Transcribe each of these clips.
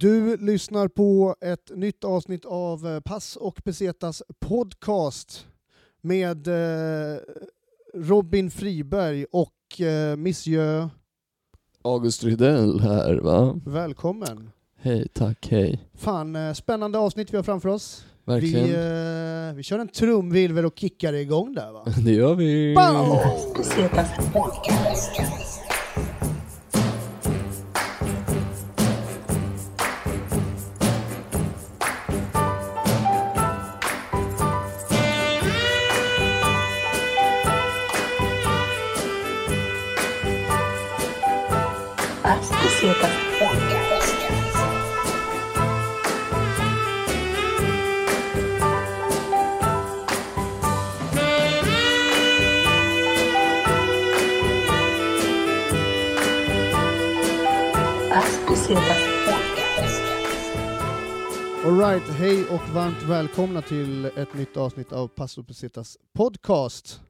Du lyssnar på ett nytt avsnitt av eh, Pass och Pesetas podcast med eh, Robin Friberg och eh, Monsieur. August Rydell här va? Välkommen. Hej, tack, hej. Fan, spännande avsnitt vi har framför oss. Verkligen. Vi, eh, vi kör en trumvirvel och kickar igång där va? Det gör vi. Bow! Alright, hej och varmt välkomna till ett nytt avsnitt av Passo Pesetas podcast.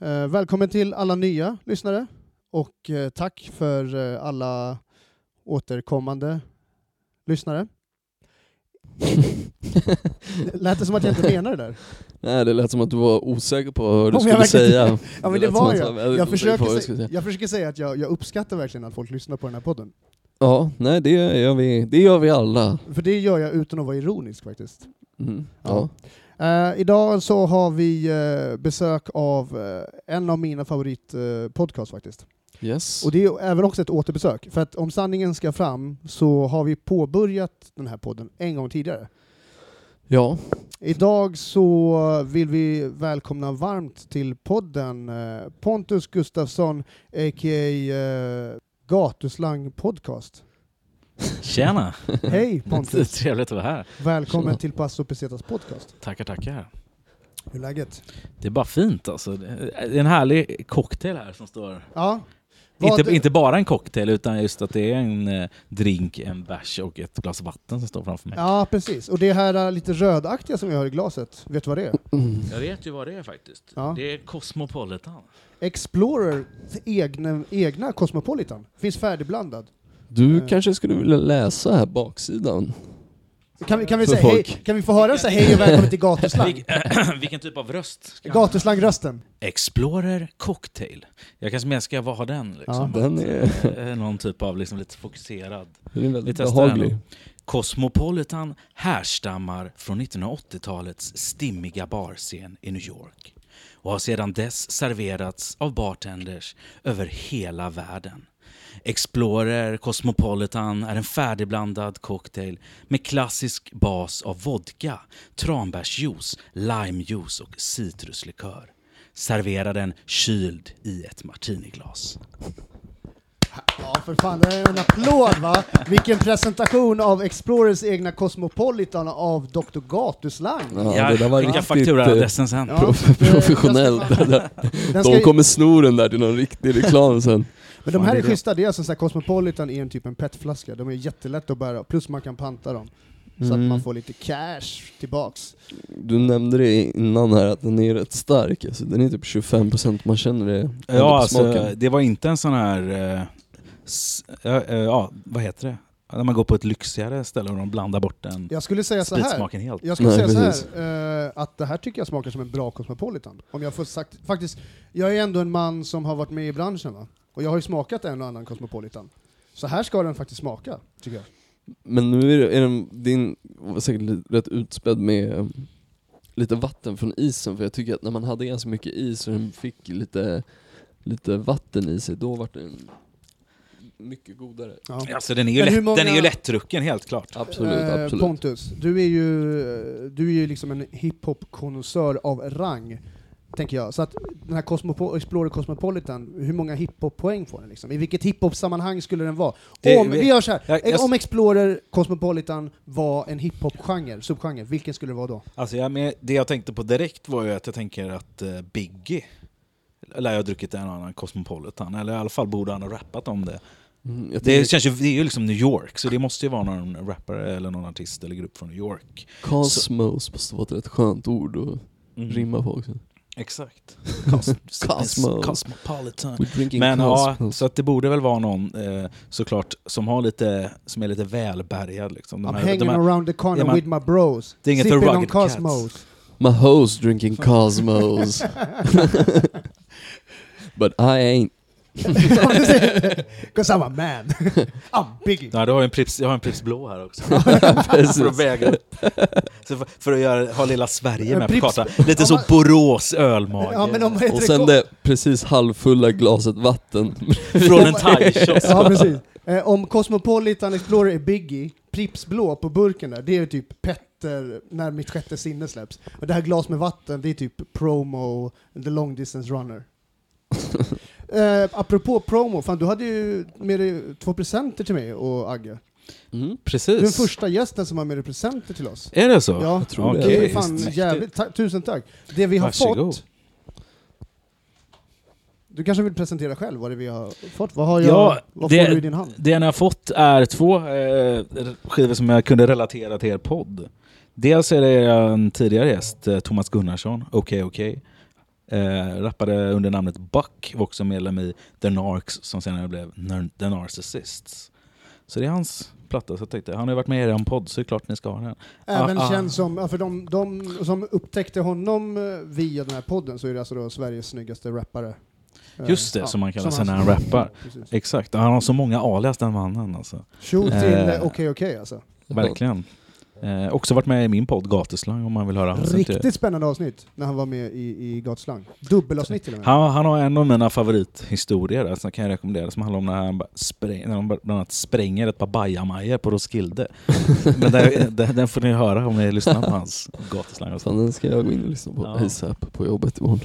Eh, välkommen till alla nya lyssnare och eh, tack för eh, alla återkommande lyssnare. Lät det som att jag inte menade det där? Nej, det lät som att du var osäker på vad du jag skulle säga. Ja men det lät var jag. Jag på försöker, jag jag försöker säga att jag, jag uppskattar verkligen att folk lyssnar på den här podden. Ja, nej det gör vi, det gör vi alla. För det gör jag utan att vara ironisk faktiskt. Mm. Ja. Ja. Eh, idag så har vi eh, besök av eh, en av mina favoritpodcasts podcast faktiskt. Yes. Och det är även också ett återbesök, för att om sanningen ska fram så har vi påbörjat den här podden en gång tidigare. Ja, Idag så vill vi välkomna varmt till podden Pontus Gustafsson, a.k.a. Eh, Gatuslang Podcast. Tjena! Hej Pontus! trevligt att vara här. Välkommen Tjena. till Passo Pesetas podcast. Tackar, tackar. Hur är läget? Det är bara fint alltså. Det är en härlig cocktail här som står. Ja. Inte, inte bara en cocktail utan just att det är en eh, drink, en bärs och ett glas vatten som står framför mig. Ja, precis. Och det här är lite rödaktiga som vi har i glaset, vet du vad det är? mm. Jag vet ju vad det är faktiskt. Ja. Det är Cosmopolitan. Explorer egna, egna Cosmopolitan. Finns färdigblandad. Du Eh. kanske skulle vilja läsa här baksidan? Kan vi, kan vi, säga, hej, kan vi få höra så hej och välkommen till Gatuslang? Vilk- Vilken typ av röst? Gatuslang-rösten. Explorer Cocktail. Jag kanske mer ska ha den. Liksom. Den är, Eh, Någon typ av liksom lite fokuserad. den är väldigt behaglig. Cosmopolitan härstammar från 1980-talets stimmiga barscen i New York och har sedan dess serverats av bartenders över hela världen. Explorer Cosmopolitan är en färdigblandad cocktail med klassisk bas av vodka, tranbärsjuice, limejuice och citruslikör. Servera den kyld i ett martiniglas. Ja, för fan, det är en applåd va? Vilken presentation av Explorers egna Cosmopolitan av Dr. Gatuslang. Ja, det där var Skicka riktigt fakturadressen sen. Ja, prof- det- professionellt. den ska fan- Den ska De kommer sno den där till någon riktig reklam sen. Men de Fan, här det är schyssta, det är alltså så här, Cosmopolitan är en typ en petflaska, de är jättelätta att bära, plus man kan panta dem. Så att Mm. man får lite cash tillbaks. Du nämnde det innan här att den är rätt stark, alltså, den är typ 25% man känner det ändå på Ja, alltså, smaken. det var inte en sån här... Eh, ja, eh, ja, vad heter det? När man går på ett lyxigare ställe och de blandar bort den Jag skulle säga så här, helt. jag skulle Nej, säga så precis. här eh, att det här tycker jag smakar som en bra Cosmopolitan. Om jag får sagt, faktiskt, jag är ändå en man som har varit med i branschen va? Och jag har ju smakat en och annan Cosmopolitan. Så här ska den faktiskt smaka, tycker jag. Men nu är, det, är den, din var säkert rätt utspädd med um, lite vatten från isen, för jag tycker att när man hade ganska mycket is och den fick lite, lite vatten i sig, då var den mycket godare. Ja. Alltså, den, är ju lätt, många- den är ju lättdrucken helt klart. Absolut, Eh, absolut. Pontus, du är ju, du är ju liksom en hiphop-konnässör av rang, tänker jag. Så att den här Cosmopo- Explorer Cosmopolitan, hur många hiphop-poäng får den liksom? I vilket hiphop-sammanhang skulle den vara? Det- om, vi gör så här. Jag- jag- om Explorer Cosmopolitan var en hiphop-genre, subgenre, vilken skulle det vara då? Alltså, jag, men det jag tänkte på direkt var ju att jag tänker att eh, Biggie lär jag ha druckit en annan Cosmopolitan, eller i alla fall borde han ha rappat om det. Mm, Det, tänker, känns ju, det är ju liksom New York, så det måste ju vara någon rappare eller någon artist eller grupp från New York. Cosmos måste vara ett rätt skönt ord att Mm. rimma på också. Exakt. Cosmo. Cosmopolitan. Men ja, Cosmos. så att det borde väl vara någon eh, såklart som har lite, som är lite välbärgad liksom. De I'm här- hanging de här- around the corner Ja, man- with my bros. Det är inget sipping on rugged cats. Cosmos. My host drinking Cosmos. But I ain't. Because I'm a man. I'm Biggie. Ja, du har en Pripps, jag har en Pripps blå här också. För att väga för, för att göra, ha lilla Sverige med på Pripps- kartan. Lite Ja, så Borås ölmage. Ja, men om, heter Och sen det precis halvfulla glaset vatten. Från en thai-kiosk. Ja, precis. Eh, om Cosmopolitan Explorer är Biggie, Pripps blå på burken där, det är typ Petter när mitt sjätte sinne släpps. Och det här glas med vatten, det är typ promo, the long distance runner. Eh, apropå promo, fan du hade ju med dig två presenter till mig och Agge. Mm. Du är den Precis. första gästen som har med dig presenter till oss. Är det så? Ja, jag tror det. det är fan jävligt, ta- tusen tack. Det vi har Varsågod. fått, du kanske vill presentera själv vad det vi har fått? Vad, har jag, Ja, vad det- får du i din hand? Det ni har fått är två eh, skivor som jag kunde relatera till er podd. Dels är det en tidigare gäst, eh, Thomas Gunnarsson, Okej Okej. Eh, rappade under namnet Buck, var också medlem i The Narcs som senare blev The Narcissists. Så det är hans platta, så jag tänkte, han har ju varit med i er podd så det är klart ni ska ha den. Även Ah, ah. känd som, ja, för de, de som upptäckte honom eh, via den här podden så är det alltså då Sveriges snyggaste rappare. Eh, Just det, som man kallar sig när han rappar. Precis. Exakt, han har så många alias den mannen alltså. Shoot till Eh, eh, Okej Okej alltså. Verkligen. Eh, också varit med i min podd Gatuslang om man vill höra. Inte- Riktigt spännande avsnitt när han var med i, i Gatslang. Dubbelavsnitt till och med. Han, han har en av mina favorithistorier där, som kan jag rekommendera, som handlar om när han bara spräng, när de bland annat spränger ett par bajamajor på Roskilde. Men där, den, den får ni höra om ni lyssnar på hans gatuslang. Fan, den ska jag gå in och lyssna på Ja. ASAP på jobbet imorgon.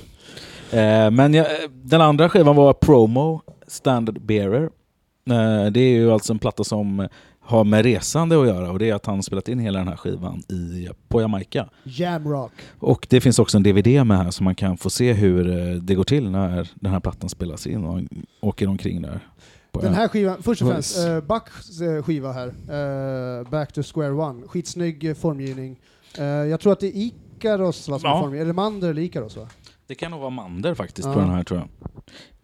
Eh, men jag, den andra skivan var Promo, Standard Bearer. Eh, det är ju alltså en platta som har med resande att göra och det är att han spelat in hela den här skivan i, på Jamaica. Jamrock. Och det finns också en DVD med här så man kan få se hur eh, det går till när den här plattan spelas in och han åker omkring där. Den här skivan, först och främst, uh, Bucks eh, skiva här, eh, Back to Square One. Skitsnygg eh, formgivning. Eh, jag tror att det är Ikaros va, som Ja. är formgivning, eller Mander eller Ikaros va? Det kan nog vara Mander faktiskt Ja. på den här tror jag.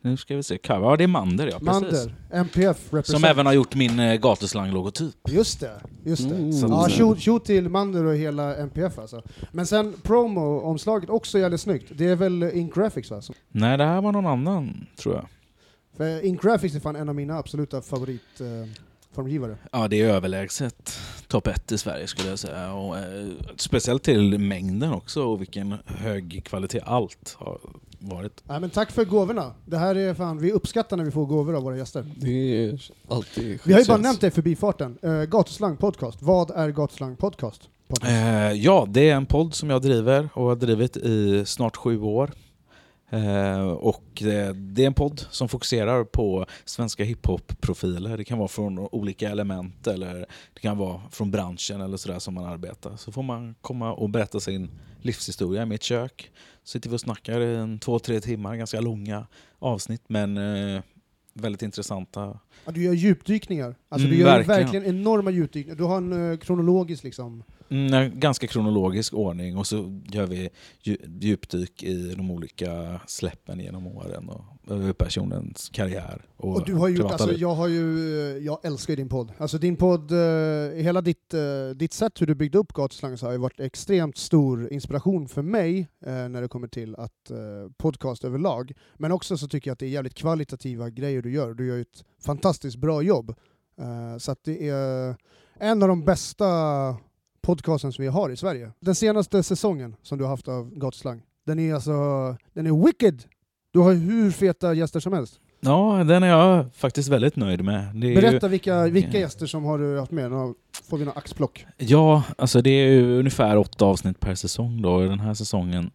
Nu ska vi se. Cover. Ja, det är Mander ja, precis. Mander, MPF represent. Som även har gjort min eh, gatuslang-logotyp. Just det, just det. Mm. Ja, shoot till Mander och hela MPF alltså. Men sen promo-omslaget, också jävligt snyggt. Det är väl eh, Ink Graphics va? Som- Nej, det här var någon annan tror jag. För Ink Graphics är fan en av mina absoluta favoritformgivare. Ja, det är överlägset topp ett i Sverige skulle jag säga. Och, eh, speciellt till mängden också och vilken hög kvalitet allt har varit. Nej, men tack för gåvorna. Det här är fan, vi uppskattar när vi får gåvor av våra gäster. Det är alltid Vi har ju bara nämnt det i förbifarten. Uh, Gatuslang podcast. Vad är Gatuslang podcast? podcast? Eh, ja, det är en podd som jag driver och har drivit i snart sju år. Eh, och eh, det är en podd som fokuserar på svenska hiphop-profiler. Det kan vara från olika element eller det kan vara från branschen eller sådär som man arbetar. Så får man komma och berätta sin livshistoria i mitt kök. Så sitter vi och snackar i en två, tre timmar, ganska långa avsnitt men eh, väldigt intressanta. Ja, du gör djupdykningar. Alltså du Mm, gör verkligen. verkligen. enorma djupdykningar. Du har en uh, kronologisk liksom. Mm, ganska kronologisk ordning och så gör vi dju- djupdyk i de olika släppen genom åren och över personens karriär och, Och du har gjort, alltså, jag har ju, eh, jag älskar ju din podd. Alltså din podd, eh, hela ditt, ditt sätt hur du byggde upp Gatuslang så har ju varit extremt stor inspiration för mig när det kommer till att podcast överlag. Men också så tycker jag att det är jävligt kvalitativa grejer du gör. Du gör ju ett fantastiskt bra jobb. Eh, så det är en av de bästa podcasten som vi har i Sverige. Den senaste säsongen som du har haft av Gatuslang, den är alltså, den är wicked! Du har hur feta gäster som helst. Ja, den är jag faktiskt väldigt nöjd med. Berätta ju, vilka, vilka gäster som har du haft med? Nå- Får vi några axplock? ja, alltså det är ungefär åtta avsnitt per säsong då. Den här säsongen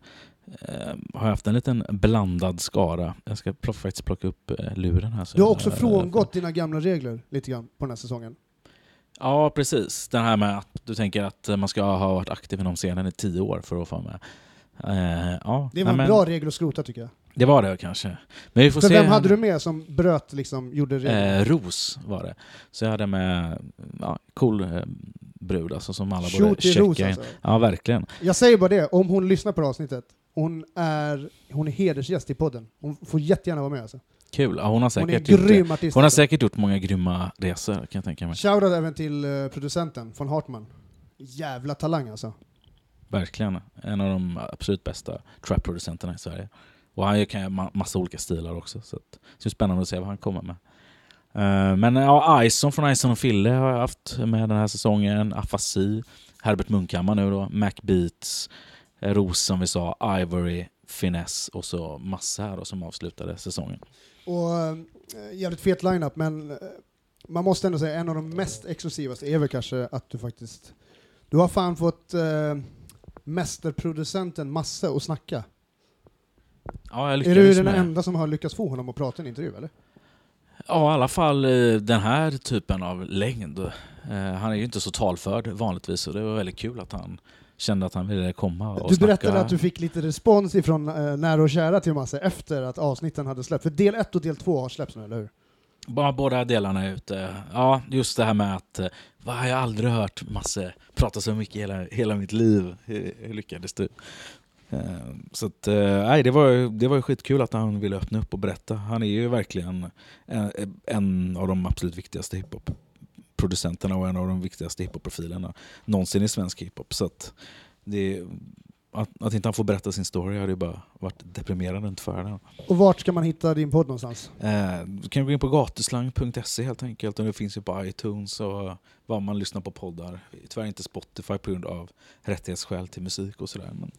har jag haft en liten blandad skara. Jag ska faktiskt plocka upp eh, luren här. Du har också frångått dina gamla regler lite grann på den här säsongen. Ja, precis. Den här med att du tänker att man ska ha varit aktiv inom scenen i tio år för att få med. Eh, ja, Det var nej, en bra regel att skrota tycker jag. Det var det kanske. Men vi får För se. vem hade du med som bröt, liksom, gjorde regler? Eh, Ros var det. Så jag hade med ja, cool eh, brud alltså, som alla borde Shoot till checka in. alltså. Ja, verkligen. Jag säger bara det, om hon lyssnar på det avsnittet, hon är, hon är hedersgäst i podden. Hon får jättegärna vara med alltså. Kul. Ja, hon, har Hon säkert gjort, grym artist. hon har alltså. säkert gjort många grymma resor, kan jag tänka mig. Shoutout även till eh, producenten von Hartman. Jävla talang alltså. Verkligen. En av de absolut bästa trap-producenterna i Sverige. Och han kan ma- massa olika stilar också. Så att, det är spännande att se vad han kommer med. Eh, men ja, Ison från Ison och Fille har jag haft med den här säsongen. Afasi, Herbert Munkhammar nu då, Mac Beats, Ros som vi sa, Ivory, Finesse och så massa här då, som avslutade säsongen. Och eh, jävligt fet lineup, men eh, man måste ändå säga en av de mest exklusivaste är väl kanske att du faktiskt... Du har fan fått eh, mästerproducenten Masse att snacka. Ja, Är du den med enda som har lyckats få honom att prata i en intervju eller? Ja, i alla fall den här typen av längd. Eh, Han är ju inte så talförd vanligtvis så det var väldigt kul att han kände att han ville komma och Du berättade snacka. att du fick lite respons ifrån eh, nära och kära till Masse efter att avsnitten hade släppts. För del ett och del två har släppts nu, eller hur? Bara båda delarna är ute. Ja, just det här med att eh, vad har jag aldrig hört Masse prata så mycket hela, hela mitt liv. Hur, hur lyckades du? Eh, Så att, eh, nej, det var, det var skitkul att han ville öppna upp och berätta. Han är ju verkligen en, en av de absolut viktigaste hiphop-producenterna och en av de viktigaste hiphop-profilerna någonsin i svensk hiphop. Så att det, att, att inte han får berätta sin story hade ju bara varit deprimerande inte för den. Och vart ska man hitta din podd någonstans? Eh, du kan gå in på gatuslang.se helt enkelt och det finns ju på iTunes och vad man lyssnar på poddar. Tyvärr inte Spotify på grund av rättighetsskäl till musik och sådär. Men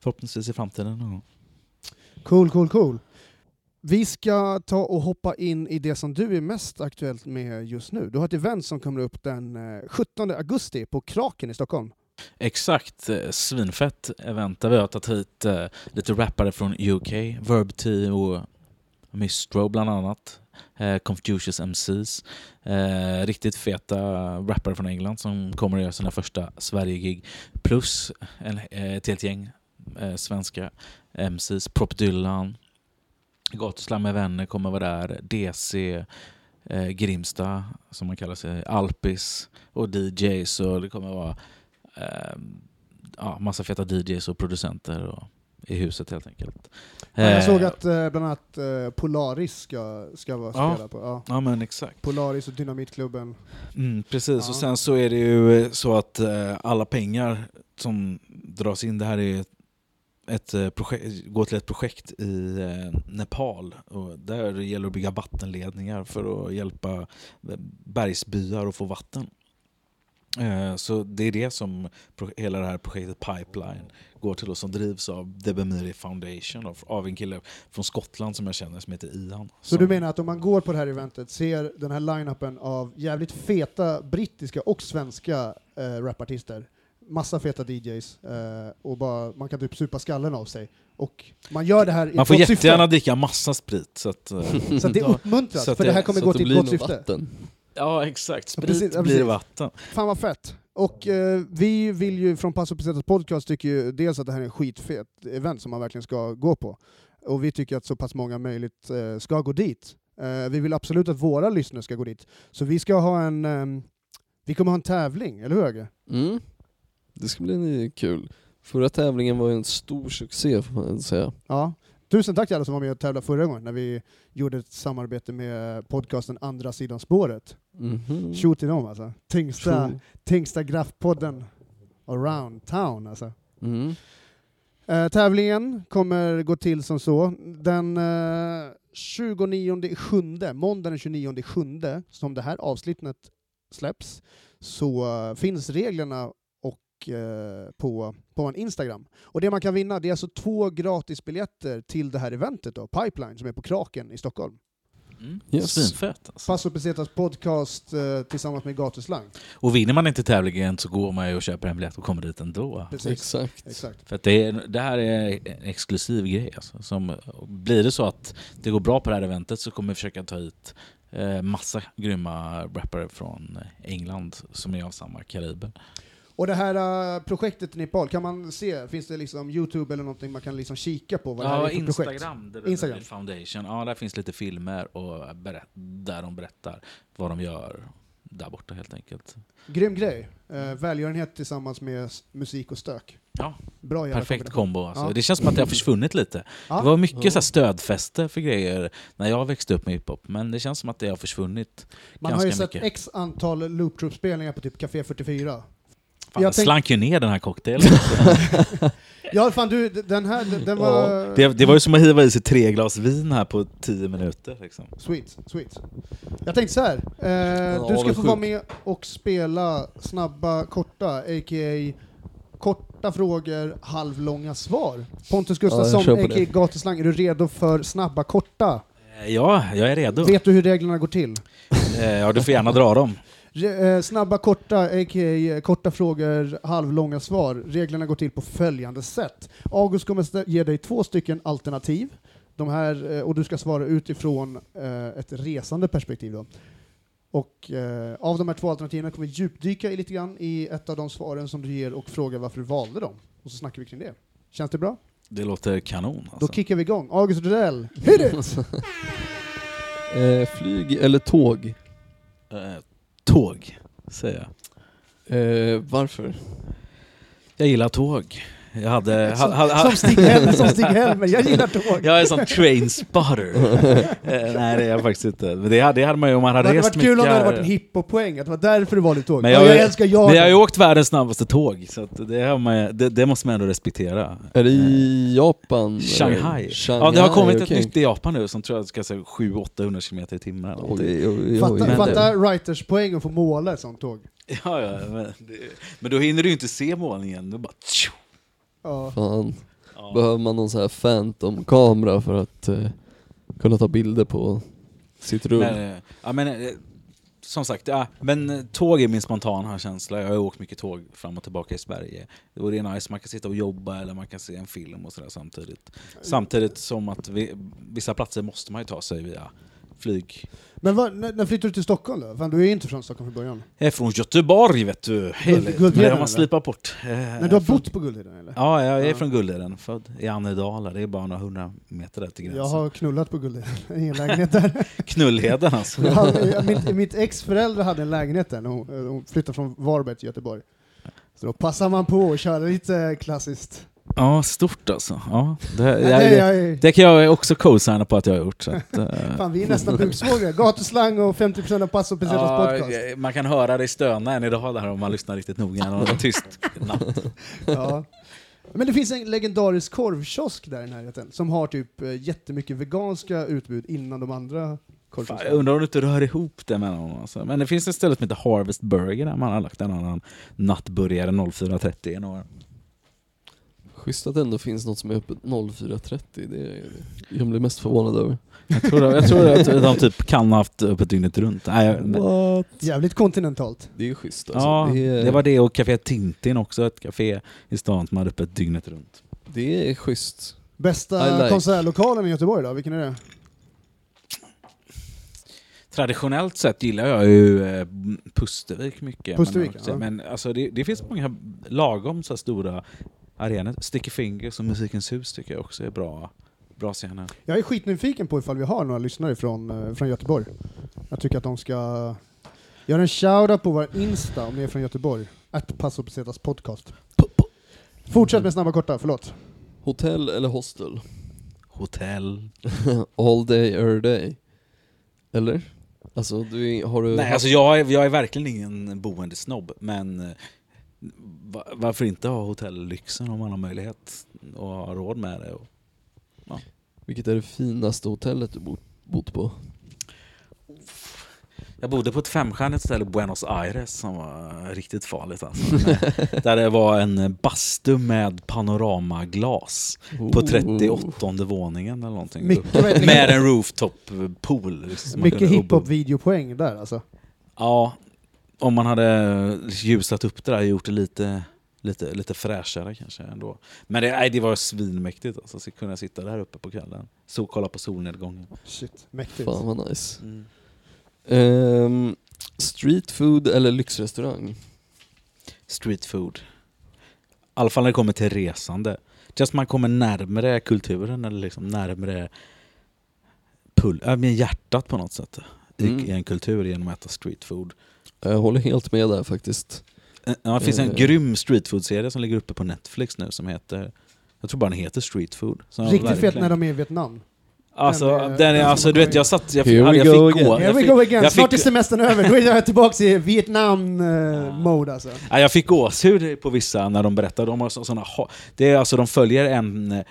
förhoppningsvis i framtiden. någon gång. Cool, cool, cool. Vi ska ta och hoppa in i det som du är mest aktuellt med just nu. Du har ett event som kommer upp den eh, 17 augusti på Kraken i Stockholm. Exakt, eh, svinfett event där vi har tagit hit eh, lite rappare från UK, Verb T och Mistro bland annat. Confucius MCs. Eh, riktigt feta rappare från England som kommer att göra sina första Sverige-gig. Plus en, ett helt gäng eh, svenska MCs. Prop Dylan, Gatuslam med vänner kommer vara där. DC, eh, Grimsta som man kallar sig, Alpis och DJs. Och det kommer vara eh, ja, massa feta DJs och producenter och, i huset helt enkelt. Ja, jag Eh, såg att eh, bland annat eh, Polaris ska, ska vara Ja. spela på. Ja. Ja men exakt. Polaris och Dynamitklubben. Mm, precis, Ja. och sen så är det ju eh, så att eh, alla pengar som dras in, det här är ett, eh, projekt, gå till ett projekt i eh, Nepal. Och där gäller det att bygga vattenledningar för att hjälpa eh, bergsbyar att få vatten. Så det är det som hela det här projektet Pipeline går till och som drivs av The Bemiri Foundation av- en kille från Skottland som jag känner som heter Ian. Så du menar att om man går på det här eventet, ser den här line-upen av jävligt feta brittiska och svenska äh, rapartister, massa feta DJs, eh, och bara, man kan typ supa skallen av sig. Och man gör det här i Man får jättegärna syfte. dricka massa sprit. Så att, eh, Så att det är uppmuntrat, Så att för det, det- här kommer Så gå till blir ett gott syfte. vatten. Ja exakt, sprit precis, ja, blir precis. vatten. Fan vad fett. Och eh, vi vill ju från Passo Pesetas podcast tycker ju dels att det här är en skitfet event som man verkligen ska gå på. Och vi tycker att så pass många möjligt eh, ska gå dit. Eh, vi vill absolut att våra lyssnare ska gå dit. Så vi ska ha en, ehm, vi kommer ha en tävling, eller hur Öge? Mm. Det ska bli kul. Förra tävlingen var ju en stor succé får man säga. Ja. Tusen tack till alla som var med och tävlade förra gången när vi gjorde ett samarbete med podcasten Andra sidan spåret. Tjo till dem alltså. Tyngsta, Tjo. tyngsta graffpodden around town alltså. Mm. Eh, tävlingen kommer gå till som så. Den eh, 29 sjunde, måndag den 29 sjunde, som det här avsnittet släpps, så eh, finns reglerna och eh, på, på en Instagram. Och det man kan vinna det är alltså två gratisbiljetter till det här eventet då, Pipeline, som är på Kraken i Stockholm. Mm. Yes. Svinfett alltså. Passo Pesetas podcast eh, tillsammans med Gatuslang. Och vinner man inte tävlingen så går man ju och köper en biljett och kommer dit ändå. Precis. Exakt. Exakt. För att det, är, det här är en exklusiv grej. Alltså, som, blir det så att det går bra på det här eventet så kommer vi försöka ta hit eh, massa grymma rappare från England som är av samma kaliber. Och det här eh, projektet i Nepal, kan man se, finns det liksom Youtube eller någonting man kan liksom kika på vad det här Ja, är för projekt? Instagram, The Instagram. Instagram. Foundation. Ja, där finns lite filmer och berätt, där de berättar vad de gör där borta helt enkelt. Grym grej. Eh, välgörenhet tillsammans med musik och stök. Ja, Bra perfekt kombo. Alltså. Ja. Det känns som att det har försvunnit lite. Ja. Det var mycket så här stödfäste för grejer när jag växte upp med hiphop, men det känns som att det har försvunnit Man har ju sett mycket. x antal Loop Troop-spelningar på typ Café 44. Fan, jag tänk- slank ju ner den här cocktailen. Ja, fan du, den här, den, den var... det, det var ju som att hiva i sig tre glas vin här på tio minuter. Liksom. Sweet, sweet. Jag tänkte så här. Eh, Ja, du ska få vara sjukt. med och spela snabba, korta, a.k.a. korta frågor, halvlånga svar. Pontus Ja, Gustafsson, på a.k.a. Gatuslang, är du redo för snabba, korta? Eh, Ja, jag är redo. Vet du hur reglerna går till? Eh, Ja, du får gärna dra dem. Eh, snabba, korta, a.k.a. korta frågor, halvlånga svar. Reglerna går till på följande sätt. August kommer ge dig två stycken alternativ. De här, eh, och du ska svara utifrån eh, ett resande perspektiv. Då. Och eh, av de här två alternativen kommer vi djupdyka i lite grann i ett av de svaren som du ger och fråga varför du valde dem. Och så snackar vi kring det. Känns det bra? Det låter kanon. Då Alltså. kickar vi igång. August Rydell, hit it! Eh, flyg eller tåg? Eh, Tåg, säger jag. Eh, varför? Jag gillar tåg. Jag hade... ha, ha, ha, Som Stig Helmer, som Stig Helmer. Jag gillar tåg. jag är sån train spotter. eh, nej, det är jag faktiskt inte. Men det hade, det hade man ju om man Det hade hade rest varit kul om det hade mycket. varit en hiphop-poäng, att det var därför du valde tåg. Men jag- jag, älskar jag. Men jag har ju åkt världens snabbaste tåg, så att det, har man, det, det måste man ändå respektera. Är det i Japan? Shanghai. Eh, Ja, det har kommit okej. ett nytt i Japan nu som tror jag ska säga 700-800 km i timmen. eller någonting. Oj, oj, oj, Fatta, oj. men- fatta writers poäng att få måla ett sånt tåg. Ja, ja, men, det, men då hinner du ju inte se målningen. Du bara... tjo. Ja. Fan. Ja. Behöver man någon sån här phantom-kamera för att eh, kunna ta bilder på sitt rum? Men, eh, ja, men, eh, som sagt, ja, men eh, tåg är min spontana känsla. Jag har åkt mycket tåg fram och tillbaka i Sverige. Och det är nice, man kan sitta och jobba eller man kan se en film och sådär samtidigt. Samtidigt som att vi, vissa platser måste man ju ta sig via flyg. Men vad, när, när flyttade du till Stockholm då? Fan, du är inte från Stockholm från början. Jag är från Göteborg vet du. Det har man slipat bort. Eh, Men du har från- bott på Guldheden eller? Ja, jag är Ja. från Guldheden. Född i Annedala. Det är bara några hundra meter där till gränsen. Jag har knullat på Guldheden, i en lägenhet där. Knullheden alltså. Hade, mitt, mitt ex föräldrar hade en lägenhet där, hon, hon flyttade från Varberg till Göteborg. Så då passar man på att köra lite klassiskt. Ja, stort alltså. Ja, det, jag, det, det, jag, är- det kan jag också co-signa på att jag har gjort. Så att, eh, fan, vi är nästan buksvågare. Gatuslang och 50% av Passo Pesetas ja, podcast. eh, man kan höra dig stöna än idag där om man lyssnar riktigt noga. En tyst natt. Ja. Men det finns en legendarisk korvkiosk där i närheten som har typ eh, jättemycket veganska utbud innan de andra Fan, korvkioskerna. jag undrar om du inte rör ihop det mellan dem. Alltså. Men det finns ett ställe som heter Harvest Burger där man har lagt en annan nattburgare 04.30 i några. Schysst att det ändå finns något som är öppet 04.30. Det är jag blir mest förvånad över. Jag tror, jag tror att de typ kan ha haft öppet dygnet runt. Nej, men- What? Jävligt kontinentalt. Det är schysst alltså. Ja, det, är, det var det och Café Tintin också, ett café i stan som hade öppet dygnet runt. det är schysst. Bästa like. konsertlokalen i Göteborg då? Vilken är det? Traditionellt sett gillar jag ju eh, Pustervik mycket. Pustervik, men ja. men alltså, det, det finns många lagom så här stora arenor. Sticky Fingers och Musikens hus tycker jag också är bra, bra scener. Jag är skitnyfiken på ifall vi har några lyssnare från, eh, från Göteborg. Jag tycker att de ska göra en shoutout på vår Insta om ni är från Göteborg. Att Passo Pesetas podcast. Fortsätt med snabba korta, förlåt. Hotell eller hostel? Hotell. All day, every day. Eller? Alltså, du, har du... Nej, alltså jag är, jag är verkligen ingen boendesnobb, men eh, varför inte ha hotelllyxen om man har möjlighet och har råd med det? Och, Vilket är det finaste hotellet du bott, på? Jag bodde på ett femstjärnigt ställe i Buenos Aires som var riktigt farligt alltså. Där det var en bastu med panoramaglas på Oh. 38 våningen eller någonting. Mycket? Med en rooftop pool. liksom, Mycket hiphop-videopoäng där alltså. Ja, om man hade ljusat upp det där och gjort det lite, lite, lite fräschare kanske ändå. Men det, nej, det var svinmäktigt alltså, så kunna sitta där uppe på kvällen. Så kolla på solnedgången. Shit, mäktigt. Fan vad nice. Mm. Ehm, street food eller lyxrestaurang? Street food. I alla fall när det kommer till resande. Just man kommer närmare kulturen eller liksom närmare pull, äh, hjärtat på något sätt. I, Mm. I en kultur genom att äta street food. Jag håller helt med där faktiskt. Eh, Ja, det finns en Eh. grym streetfood-serie som ligger uppe på Netflix nu som heter, jag tror bara den heter Street Food. Som Riktigt verkligen- när de är i Vietnam. Alltså, Den den är- är, den alltså som du vet jag satt, jag, Here jag, we jag go fick again. gå, Here we fick, go again, jag snart är fick, semestern över, då är jag tillbaka i Vietnam-mode alltså. ja, jag fick gåshud på vissa när de berättade, de har så, såna, det är alltså de följer en,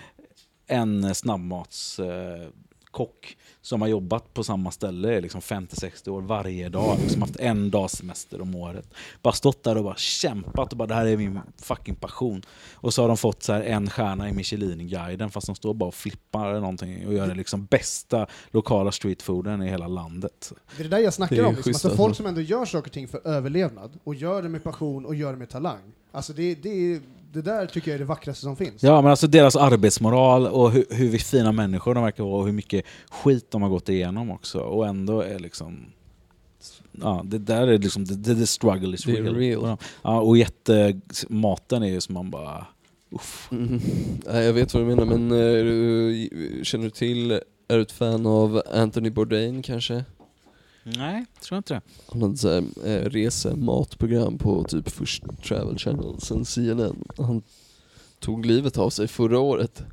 en snabbmatskock som har jobbat på samma ställe i liksom 50-60 år varje dag, liksom haft en dags semester om året. Bara stått där och bara kämpat och bara det här är min fucking passion. Och så har de fått så här en stjärna i Michelin-guiden fast de står bara och flippar eller någonting och gör den liksom bästa lokala streetfooden i hela landet. Det är det där jag snackar Det är om. Liksom. Alltså, folk som ändå gör saker och ting för överlevnad, och gör det med passion och gör det med talang. Alltså det, det, det där tycker jag är det vackraste som finns. Ja, men alltså deras arbetsmoral och hur, hur fina människor de verkar vara och hur mycket skit de har gått igenom också. Och ändå är liksom... Ja, det där är liksom, the, the, struggle is real. real. Ja, och jätte, maten är ju som man bara... Uff. Mm. Nej, jag vet vad du menar, men eh, du, känner du till, är du ett fan av Anthony Bourdain kanske? Nej, tror jag inte det. Han hade såhär eh, resematprogram på typ först Travel Channel, sen CNN. Han tog livet av sig förra året.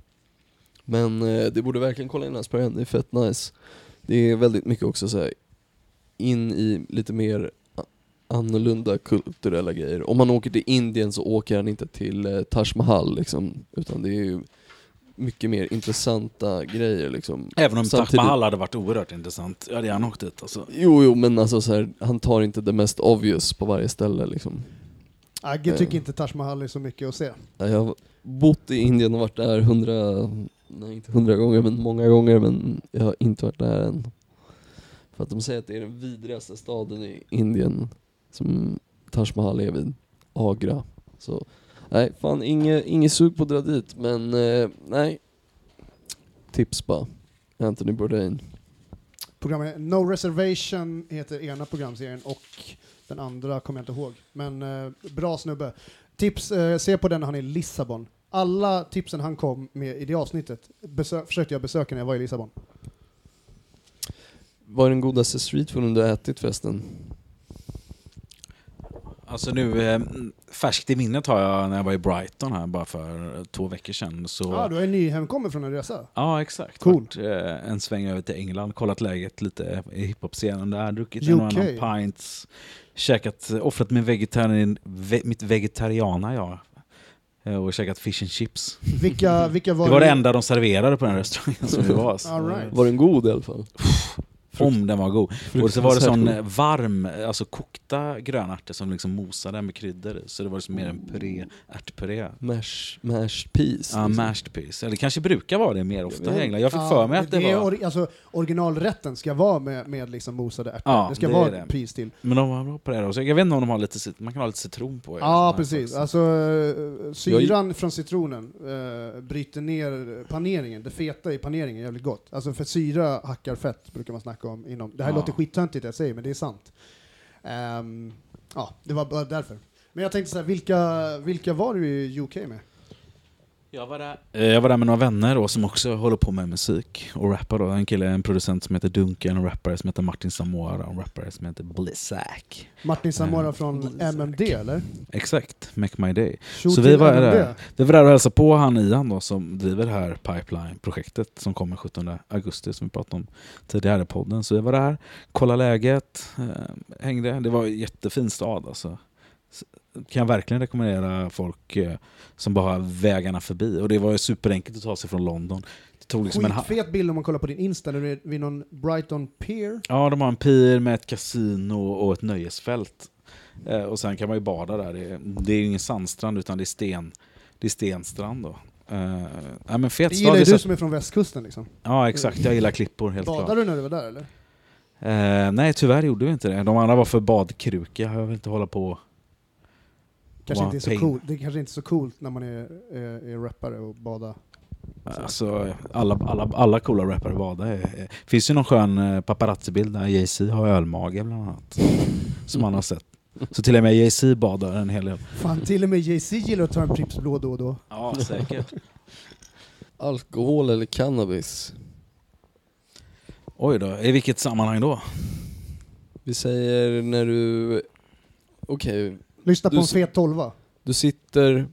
Men eh, det borde verkligen kolla in hans program, det är fett nice. Det är väldigt mycket också såhär in i lite mer annorlunda kulturella grejer. Om man åker till Indien så åker han inte till eh, Taj Mahal liksom, utan det är ju mycket mer intressanta grejer liksom. Även om Taj Samtidigt- Mahal hade varit oerhört intressant. Jag hade gärna åkt dit alltså. Jo, jo, men alltså så här, han tar inte det mest obvious på varje ställe liksom. Agge tycker inte Taj Mahal är så mycket att se. Ja, Jag har bott i Indien och varit där hundra, nej inte hundra gånger men många gånger men jag har inte varit där än. För att de säger att det är den vidrigaste staden i Indien som Taj Mahal är vid, Agra. Så nej, fan inget, inget sug på att dra dit men eh, nej. Tips bara. Anthony Bourdain. Programmet No Reservation heter ena programserien och den andra kommer jag inte ihåg. Men eh, bra snubbe. Tips, eh, se på den när han är i Lissabon. Alla tipsen han kom med i det avsnittet besö- försökte jag besöka när jag var i Lissabon. Vad är den godaste streetfooden du har ätit förresten? Alltså nu, eh, färskt i minnet har jag när jag var i Brighton här bara för två veckor sedan. Så, Ja, du är nyhemkommen från en resa. Ja, exakt. Cool. Varit, eh, en sväng över till England, kollat läget lite i hiphop-scenen där, druckit en och annan pints, käkat, offrat min vegetarian, ve, mitt vegetariana jag. Eh, Och käkat fish and chips. Vilka, vilka var Det var det enda de serverade på den restaurangen som vi var. Right. Var den god i alla fall? Om den var god. Och så var det sån varm, alltså kokta grönärtor som liksom mosade med kryddor. Så det var liksom mer en puré, ärtpuré. Mash, mashed peas. Ja, liksom. mashed peas. Eller det kanske brukar vara det mer ofta i England. Jag fick Ja, för mig att det, är var... Or, alltså, originalrätten ska vara med, med liksom mosade ärtor. Ja, det ska det vara det. pris till. Men de var bra på det. Så jag vet inte om de har lite, man kan ha lite citron på. Ja, här precis. Alltså, eh, syran från citronen eh, bryter ner paneringen. Det feta i paneringen är jävligt gott. Alltså för syra hackar fett, brukar man snacka om. Inom. Det här Ja. låter skittöntigt jag säger, men det är sant. Ehm, ja, det var bara därför. Men jag tänkte så här, vilka, vilka var du i UK med? Jag var, där. Eh, jag var där med några vänner då, som också håller på med musik och rappar. Då. En kille, en producent som heter Duncan, en rappare som heter Martin Samora och en rappare som heter Blissack. Martin Samora Eh, från Blizzard. MMD eller? Exakt, Make My Day. Shoot Så vi var MMD. där. Vi var där och hälsade på han Ian då, som driver det här Pipeline-projektet som kommer 17 augusti som vi pratade om tidigare i podden. Så vi var där, kollade läget, eh, hängde. Det var en jättefin stad alltså. Kan jag verkligen rekommendera folk eh, som bara har vägarna förbi. Och det var ju superenkelt att ta sig från London. Det tog liksom en Skitfet bild om man kollar på din Insta, där du är vid någon Brighton Pier. Ja, de har en pier med ett kasino och ett nöjesfält. Eh, och sen kan man ju bada där. Det är, det är ju ingen sandstrand utan det är, sten, det är stenstrand då. Eh, ja, men fet Det gillar ju du som är från västkusten liksom. Ja, exakt. Jag gillar klippor, helt Badade klart. du när du var där eller? Eh, nej, tyvärr gjorde vi inte det. De andra var för badkruka. Jag vill inte hålla på Kanske inte är så coolt. Det är kanske inte är så coolt när man är, är, är rappare och bada. Alltså, alla, alla, alla coola rappare badar. Det finns ju någon skön eh, paparazzi-bild där Jay-Z har ölmage bland annat. Som man har sett. Så till och med Jay-Z badar en hel del. Fan, till och med Jay-Z gillar att ta en Pripps blå då och då. Ja, säkert. Alkohol eller cannabis? Oj då, i vilket sammanhang då? Vi säger när du... Okej, Lyssna på Du en fet tolva. Du sitter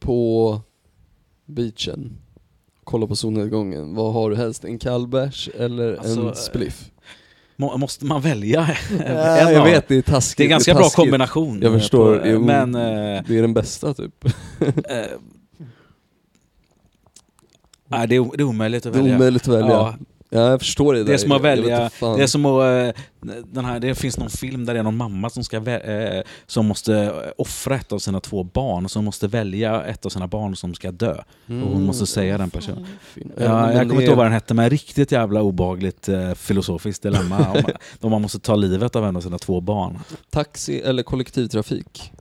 på beachen, kollar på solnedgången. Vad har du helst? En kallbärs eller Alltså, en spliff? Må, måste man välja en Ja, jag av- vet, det är taskigt. Det är en ganska bra taskigt. kombination. Jag eh, förstår, på- jo, men... eh, Det är den bästa typ. eh, Nej, det är, det är omöjligt att Det är välja. omöjligt att välja. Ja, Ja, jag förstår det det där. är som att välja, det är som att, eh, den här, det finns någon film där det är någon mamma som, ska eh, som måste eh, offra ett av sina två barn, som måste välja ett av sina barn som ska dö. och hon måste säga den personen. Mm. Fin. Ja, jag kommer inte ihåg vad den hette, men riktigt jävla obehagligt eh, filosofiskt dilemma. om, om man måste ta livet av en av sina två barn. Taxi eller kollektivtrafik?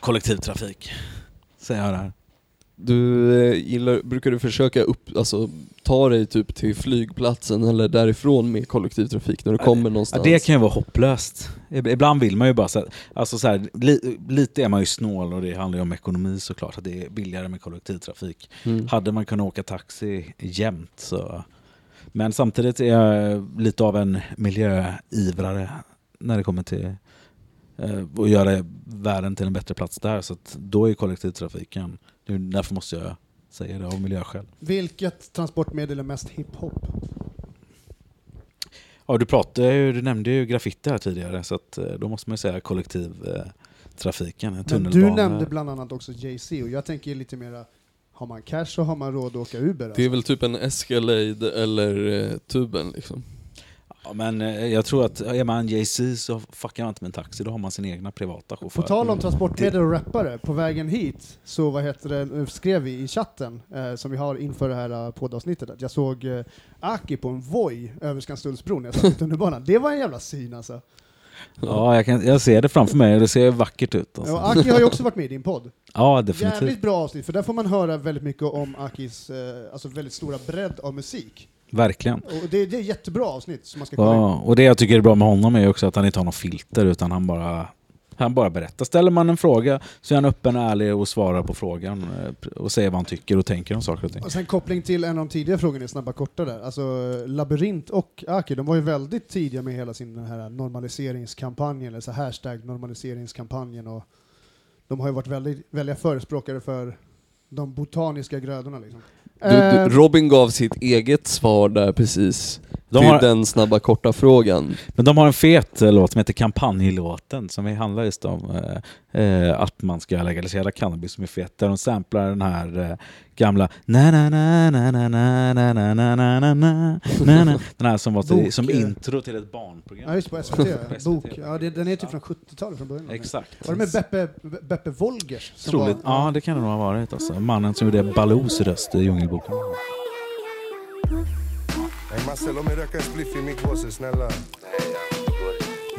Kollektivtrafik, säger jag där. Du eh, gillar, brukar du försöka upp, alltså, ta dig typ till flygplatsen eller därifrån med kollektivtrafik när du Ja, kommer någonstans? det kan ju vara hopplöst. Ib- Ibland vill man ju bara så här, alltså så här, li, lite är man ju snål och det handlar ju om ekonomi såklart, att det är billigare med kollektivtrafik. Mm. Hade man kunnat åka taxi jämt så... Men samtidigt är jag lite av en miljöivrare när det kommer till eh, att göra världen till en bättre plats där. Så då är kollektivtrafiken, är därför måste jag säga det av miljöskäl. Vilket transportmedel är mest hiphop? Ja, du, pratade, du nämnde ju graffiti här tidigare så att, eh, då måste man ju säga kollektivtrafiken, Men tunnelbana. du nämnde bland annat också Jay-Z och jag tänker lite mera, har man cash så har man råd att åka Uber. Det är Alltså. väl typ en Escalade eller eh, tuben liksom. Ja, men eh, jag tror att är man Jay-Z så fuckar man inte med en taxi, då har man sin egna privata chaufför. På tal om transportmedel och rappare, på vägen hit så vad heter det, skrev vi i chatten eh, som vi har inför det här eh, poddavsnittet att jag såg eh, Aki på en Voi över Skanstullsbron när jag satt på tunnelbanan. Det var en jävla syn alltså. Ja, jag, kan, jag ser det framför mig och det ser vackert ut. Alltså. Och Aki har ju också varit med i din podd. Ja, definitivt. Jävligt bra avsnitt, för där får man höra väldigt mycket om Akis eh, alltså väldigt stora bredd av musik. Verkligen. Och det, det är jättebra avsnitt som man ska kolla in. Ja, och det jag tycker är bra med honom är också att han inte har något filter utan han bara han bara berättar. Ställer man en fråga så är han öppen och ärlig och svarar på frågan eh, och säger vad han tycker och tänker om saker och ting. Och sen koppling till en av de tidigare frågorna i Snabba Korta där. Alltså Labyrint och Aki, de var ju väldigt tidiga med hela sin den här normaliseringskampanjen, eller så hashtag normaliseringskampanjen och de har ju varit väldigt, väldiga förespråkare för de botaniska grödorna liksom. Du, du, Eh, Robin gav sitt eget svar där precis, De har, den snabba korta frågan. men de har en fet eh, låt som heter Kampanjlåten som handlar just om eh, eh, att man ska legalisera cannabis som är fet. Där de samplar den här eh, gamla na na na na na na na na na na na na na na Den här som var till, som eh. intro till ett barnprogram. ja, just på SVT. Bok. Ja, det, den är typ från 70-talet från början. Exakt. Var det med Beppe, Beppe Wolgers? Troligt. var- Ja, det kan det nog ha varit. Alltså. Mannen som gjorde Baloos röst i Djungelboken. Hey Marcel, mig röka en spliff i min påse, snälla.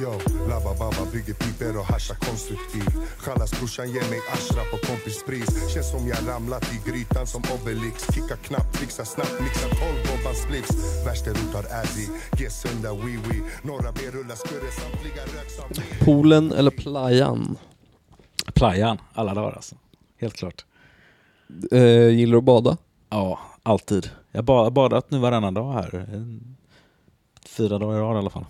Yo, labba baba bygger piper och haschar konstruktiv Chalas brorsan ger mig ashrap och kompispris Känns som jag ramlat i grytan som Obelix Kicka knappt, fixa snabbt, mixa tolv bobban splits Värsta rutar Addy, ge sunda wee-wee Några B-rullar skurre, samtliga mig Poolen eller playan? Playan, alla dagar alltså. Helt klart. Eh, gillar du att bada? Ja, alltid. Jag har ba- badat nu varannan dag här. Fyra dagar i rad i alla fall.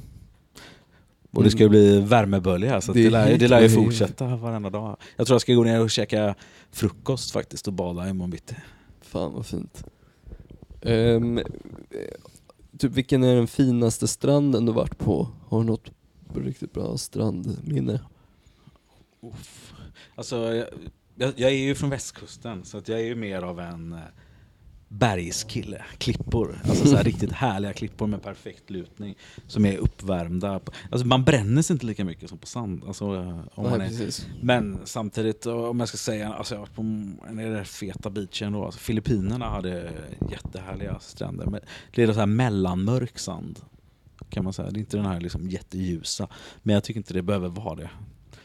Och det ska ju bli värmebölja här så Det det, är lär, det lär ju fortsätta varenda dag. Jag tror jag ska gå ner och käka frukost faktiskt och bada imorgon bitti. Fan vad fint. Eh, typ vilken är den finaste stranden du varit på? Har du något riktigt bra strandminne? Uff. Alltså, jag, jag, jag är ju från västkusten så att jag är ju mer av en eh, bergskille. Klippor. Alltså så här riktigt härliga klippor med perfekt lutning. Som är uppvärmda. Alltså man bränner sig inte lika mycket som på sand. Alltså, eh, om man är, men samtidigt, om jag ska säga, alltså jag har varit på en av de där feta beachen då. Alltså Filippinerna hade jättehärliga stränder. Men det är så här mellanmörk sand. Kan man säga. Det är inte den här liksom jätteljusa. Men jag tycker inte det behöver vara det.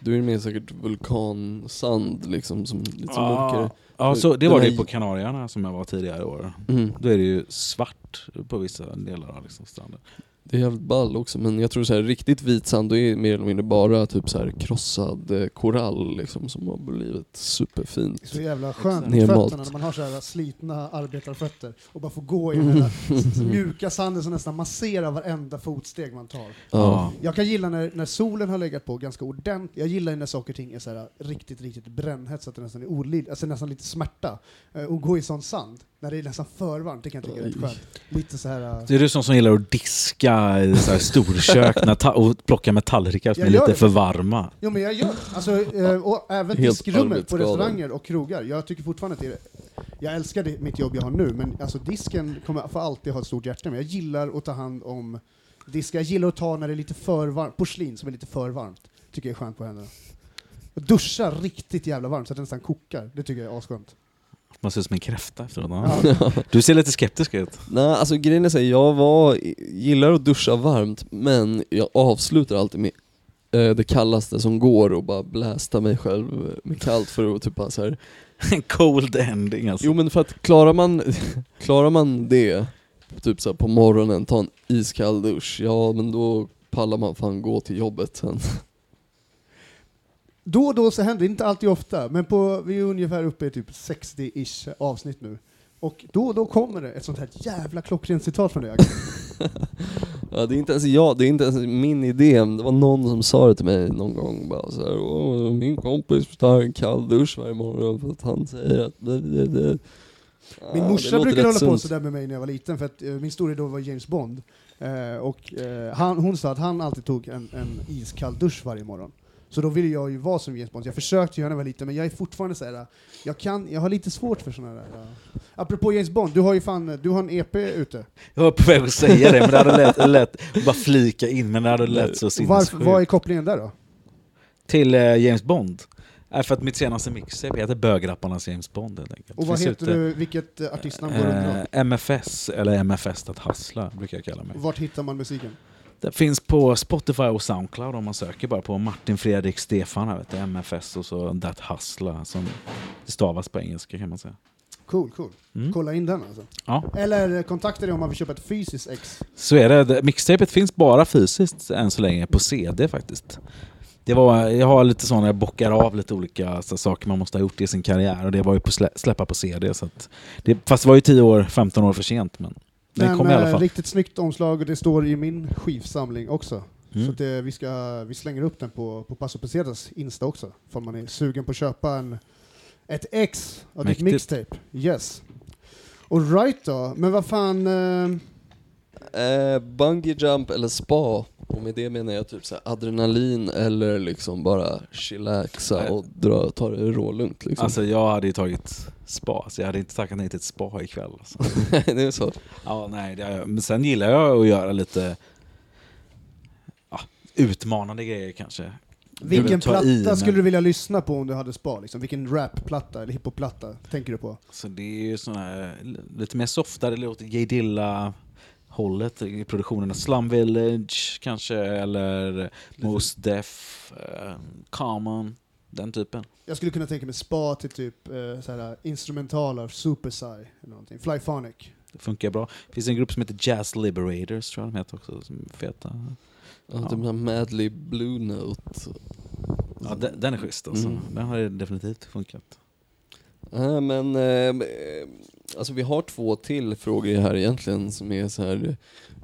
Du är mer säkert vulkansand liksom, som lite som mörkare. Ja, så det var det ju på Kanarierna som jag var tidigare i år. Mm. Då är det ju svart på vissa delar av liksom stranden. Det är jävligt ball också men jag tror så här, riktigt vit sand då är mer eller mindre bara typ så här krossad eh, korall liksom som har blivit superfint. Det är så jävla skönt Nermalt. fötterna när man har så här slitna arbetarfötter och bara får gå i den här mjuka sanden som nästan masserar varenda fotsteg man tar. Ja. Jag kan gilla när, när solen har legat på ganska ordentligt. Jag gillar när saker och ting är så här riktigt, riktigt brännhett så att det nästan är olidligt, alltså nästan lite smärta. Eh, Och gå i sån sand, när det är nästan för varmt, det kan jag tycka är rätt skönt. Lite så här... Det är du som, som gillar att diska i så här storkök och plocka med tallrikar som är lite det. för varma. Jo men jag gör alltså, eh, och även Helt diskrummet på restauranger och krogar. Jag tycker fortfarande att det är jag älskar det, mitt jobb jag har nu, men alltså disken kommer för alltid ha ett stort hjärta med. Jag gillar att ta hand om diskar, jag gillar att ta när det är lite för varmt, porslin som är lite för varmt. Tycker jag är skönt på händerna. Och duscha riktigt jävla varmt så att det nästan kokar, det tycker jag är asskönt. Man ser ut som en kräfta efteråt. Ja. Du ser lite skeptisk ut. Nej, alltså grejen är så här, jag var, gillar att duscha varmt men jag avslutar alltid med eh, det kallaste som går och bara blästa mig själv med kallt för att typ bara så här. En cold ending alltså. Jo men för att klarar man, klarar man det, typ så här på morgonen, ta en iskall dusch, ja men då pallar man fan gå till jobbet sen. Då och då så händer det, inte alltid ofta, men på, vi är ungefär uppe i typ 60-ish avsnitt nu. Och då och då kommer det ett sånt här jävla klockrent citat från dig. Ja, det är inte ens jag, det är inte ens min idé, men det var någon som sa det till mig någon gång bara så här, "Åh, min kompis tar en kall dusch varje morgon för att han säger att det, det, det. Ja, Min morsa låter brukade hålla på sådär med mig när jag var liten, för att eh, min stora idol var James Bond. Eh, och eh, han, hon sa att han alltid tog en, en iskall dusch varje morgon. Så då ville jag ju vara som James Bond. Jag försökte göra när jag var liten, men jag är fortfarande såhär, jag, kan, jag har lite svårt för sådana där... Apropå James Bond, du har ju fan, du har en EP ute. Jag var på väg att säga det, men det hade lätt, lätt bara flika in, men det hade lätt så Varför, vad är sinnessjukt. kopplingen där då? Till eh, James Bond. Är för att mitt senaste mixtape heter Bögrapparnas James Bond helt enkelt. Och vad Finns heter du, vilket eh, artistnamn går under? Eh, MFS, eller MFS att hassla, brukar jag kalla mig. Vart hittar man musiken? Det finns på Spotify och Soundcloud om man söker bara på Martin Fredrik Stefan, här vet du, MFS och så That Hustla, som det stavas på engelska kan man säga. Cool, cool. Mm. Kolla in den alltså. Ja, Eller kontakta dig om man vill köpa ett fysiskt ex. så är det. det. Mixtapet finns bara fysiskt än så länge, på CD faktiskt. Det var, jag har lite sådana, jag bockar av lite olika så, saker man måste ha gjort i sin karriär och det var ju på slä, släppa på CD. Så att det, fast det var ju 10 år, 15 år för sent men den Men kom i alla eh, fall. riktigt snyggt omslag och det står i min skivsamling också. Mm. Så att, eh, vi, ska, vi slänger upp den på, på Paso Pesetas Insta också. Om man är sugen på att köpa en, ett ex av ditt mixtape. Yes. Och right då, men vad fan... Eh, Eh, bungee jump eller spa, och med det menar jag typ så här adrenalin eller liksom bara chillaxa och dra, ta det rålugnt liksom. Alltså jag hade ju tagit spa, så jag hade inte tackat nej till ett spa ikväll. Alltså. det är så. Ja, nej, det, men sen gillar jag att göra lite ja, utmanande grejer kanske. vilken ta i, platta men- skulle du vilja lyssna på om du hade spa? Liksom? Vilken rapplatta eller hiphopplatta tänker du på? Så det är ju såna här, lite mer softare, det låter J Dilla hållet i produktionerna. Slum Village kanske, eller Mos Def, eh, Common, den typen. Jag skulle kunna tänka mig spa till typ eh, såhär, instrumental av Super Psy eller någonting. Flyphonic. Det funkar bra. Det finns en grupp som heter Jazz Liberators, tror jag de heter också, som är feta. Ja, Ja. typ en Madly Blue Note. Ja, den, den är schysst alltså. Mm. Den har definitivt funkat. Ja, men eh, alltså vi har två till frågor här egentligen som är så här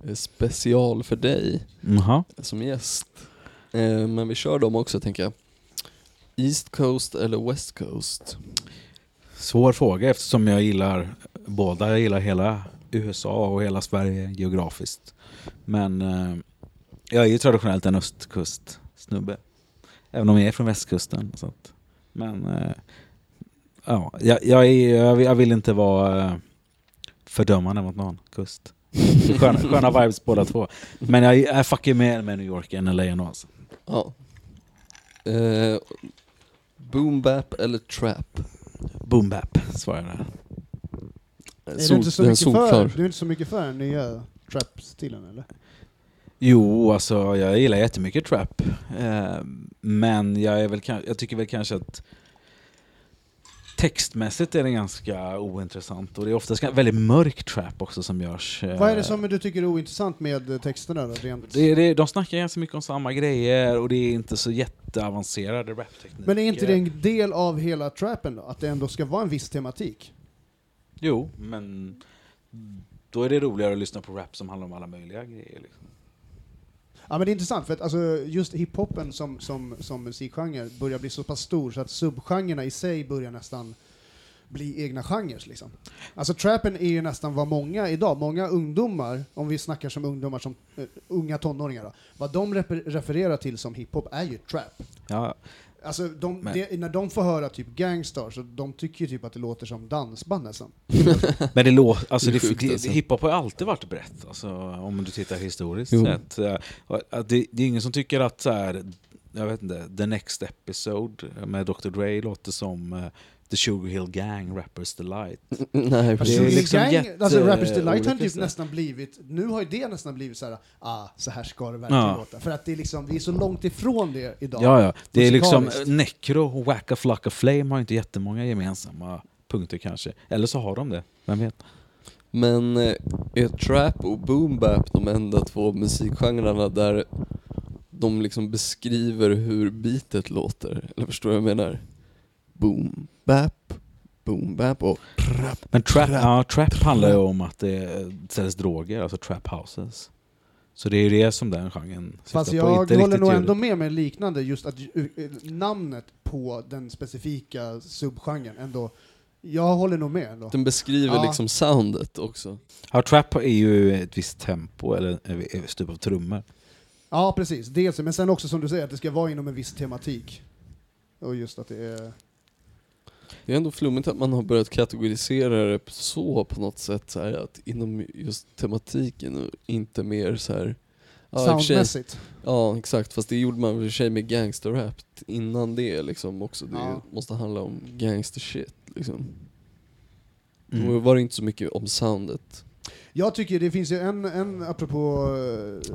eh, special för dig Jaha. som gäst. Eh, men vi kör dem också tänker jag. East Coast eller West Coast? Svår fråga eftersom jag gillar båda. Jag gillar hela USA och hela Sverige geografiskt. Men eh, jag är ju traditionellt en östkustsnubbe. Även om jag är från västkusten. Så att, men eh, ja, jag, jag, är, jag, vill, jag vill inte vara eh, fördömande mot någon kust. Sköna, sköna vibes båda två. Men jag är fucking mer med New York än LA ändå alltså. Ja. Eh, boom bap eller trap? Boom bap svarar jag där. Är du, inte så mycket för, du är inte så mycket för den nya trap-stilen eller? Jo, alltså jag gillar jättemycket trap. Eh, men jag, är väl, jag tycker väl kanske att Textmässigt är den ganska ointressant och det är oftast väldigt mörk trap också som görs. eh, Vad är det som du tycker är ointressant med eh, texterna då, rent? Det, det, de snackar ganska mycket om samma grejer och det är inte så jätteavancerade raptekniker. Men är inte det en del av hela trappen då? Att det ändå ska vara en viss tematik? Jo, men då är det roligare att lyssna på rap som handlar om alla möjliga grejer. Liksom. Ja men det är intressant, för att alltså, just hiphopen som, som, som musikgenre börjar bli så pass stor så att subgenrerna i sig börjar nästan bli egna genrer. Liksom. Alltså trappen är ju nästan vad många idag, många ungdomar, om vi snackar som ungdomar som uh, unga tonåringar då, vad de refer- refererar till som hiphop är ju trap. Ja, Alltså de, det, när de får höra typ Gangstar, så de tycker ju typ att det låter som dansband nästan. men det låter, alltså Det det, det, alltså. hiphop har ju alltid varit brett, alltså, om du tittar historiskt Jo. sett. Det, det är ingen som tycker att så här, jag vet inte, The Next Episode med Dr Dre låter som eh, The Sugar Hill Gang, Rappers Delight. Nej, Det är Sugar liksom Gang, jätte- alltså Rappers Delight har typ nästan blivit, nu har ju det nästan blivit så här, ah, så här ska det verkligen Ja. låta. För att det är liksom, vi är så långt ifrån det idag. Ja, ja. Det är liksom, Musikaliskt. Necro och Wacka Flocka Flame har inte jättemånga gemensamma punkter kanske. Eller så har de det, vem vet? Men eh, är trap och boom bap de enda två musikgenrerna där de liksom beskriver hur beatet låter? Eller förstår du vad jag menar? Boom bap, boom bap och trap. Men trap, ja, trap handlar ju om att det säljs droger, alltså trap houses. Så det är ju det som den genren Fast på, jag inte håller nog ändå med med liknande, just att uh, namnet på den specifika subgenren ändå, jag håller nog med ändå. Den beskriver Ja. liksom soundet också. Ja, trap är ju ett visst tempo, eller ett typ av trummor. Ja, precis. Dels, men sen också som du säger, att det ska vara inom en viss tematik. Och just att det är... Det är ändå flummigt att man har börjat kategorisera det så på något sätt, så här, att inom just tematiken och inte mer så här. Ja, sig- soundmässigt. Ja exakt, fast det gjorde man i och för sig med gangsterrap innan det liksom också. Det Ja. måste handla om gangster shit liksom. Mm. Då var det inte så mycket om soundet. Jag tycker det finns ju en, en apropå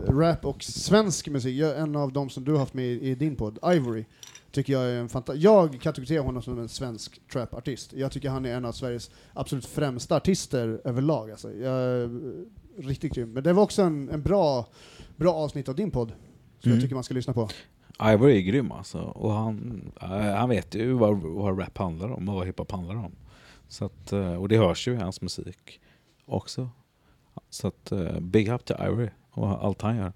eh, rap och svensk musik, jag, en av de som du har haft med i, i din podd, Ivory, tycker jag är en fanta- Jag kategoriserar honom som en svensk trapartist. Jag tycker han är en av Sveriges absolut främsta artister överlag. Alltså. Jag, eh, riktigt grym. Men det var också en, en bra, bra avsnitt av din podd, som Mm. jag tycker man ska lyssna på. Ivory är grym alltså. Och han, eh, han vet ju vad, vad rap handlar om och vad hiphop handlar om. Så att, och det hörs ju i hans musik också. Så att, eh, big up till Ivory och allt han gör.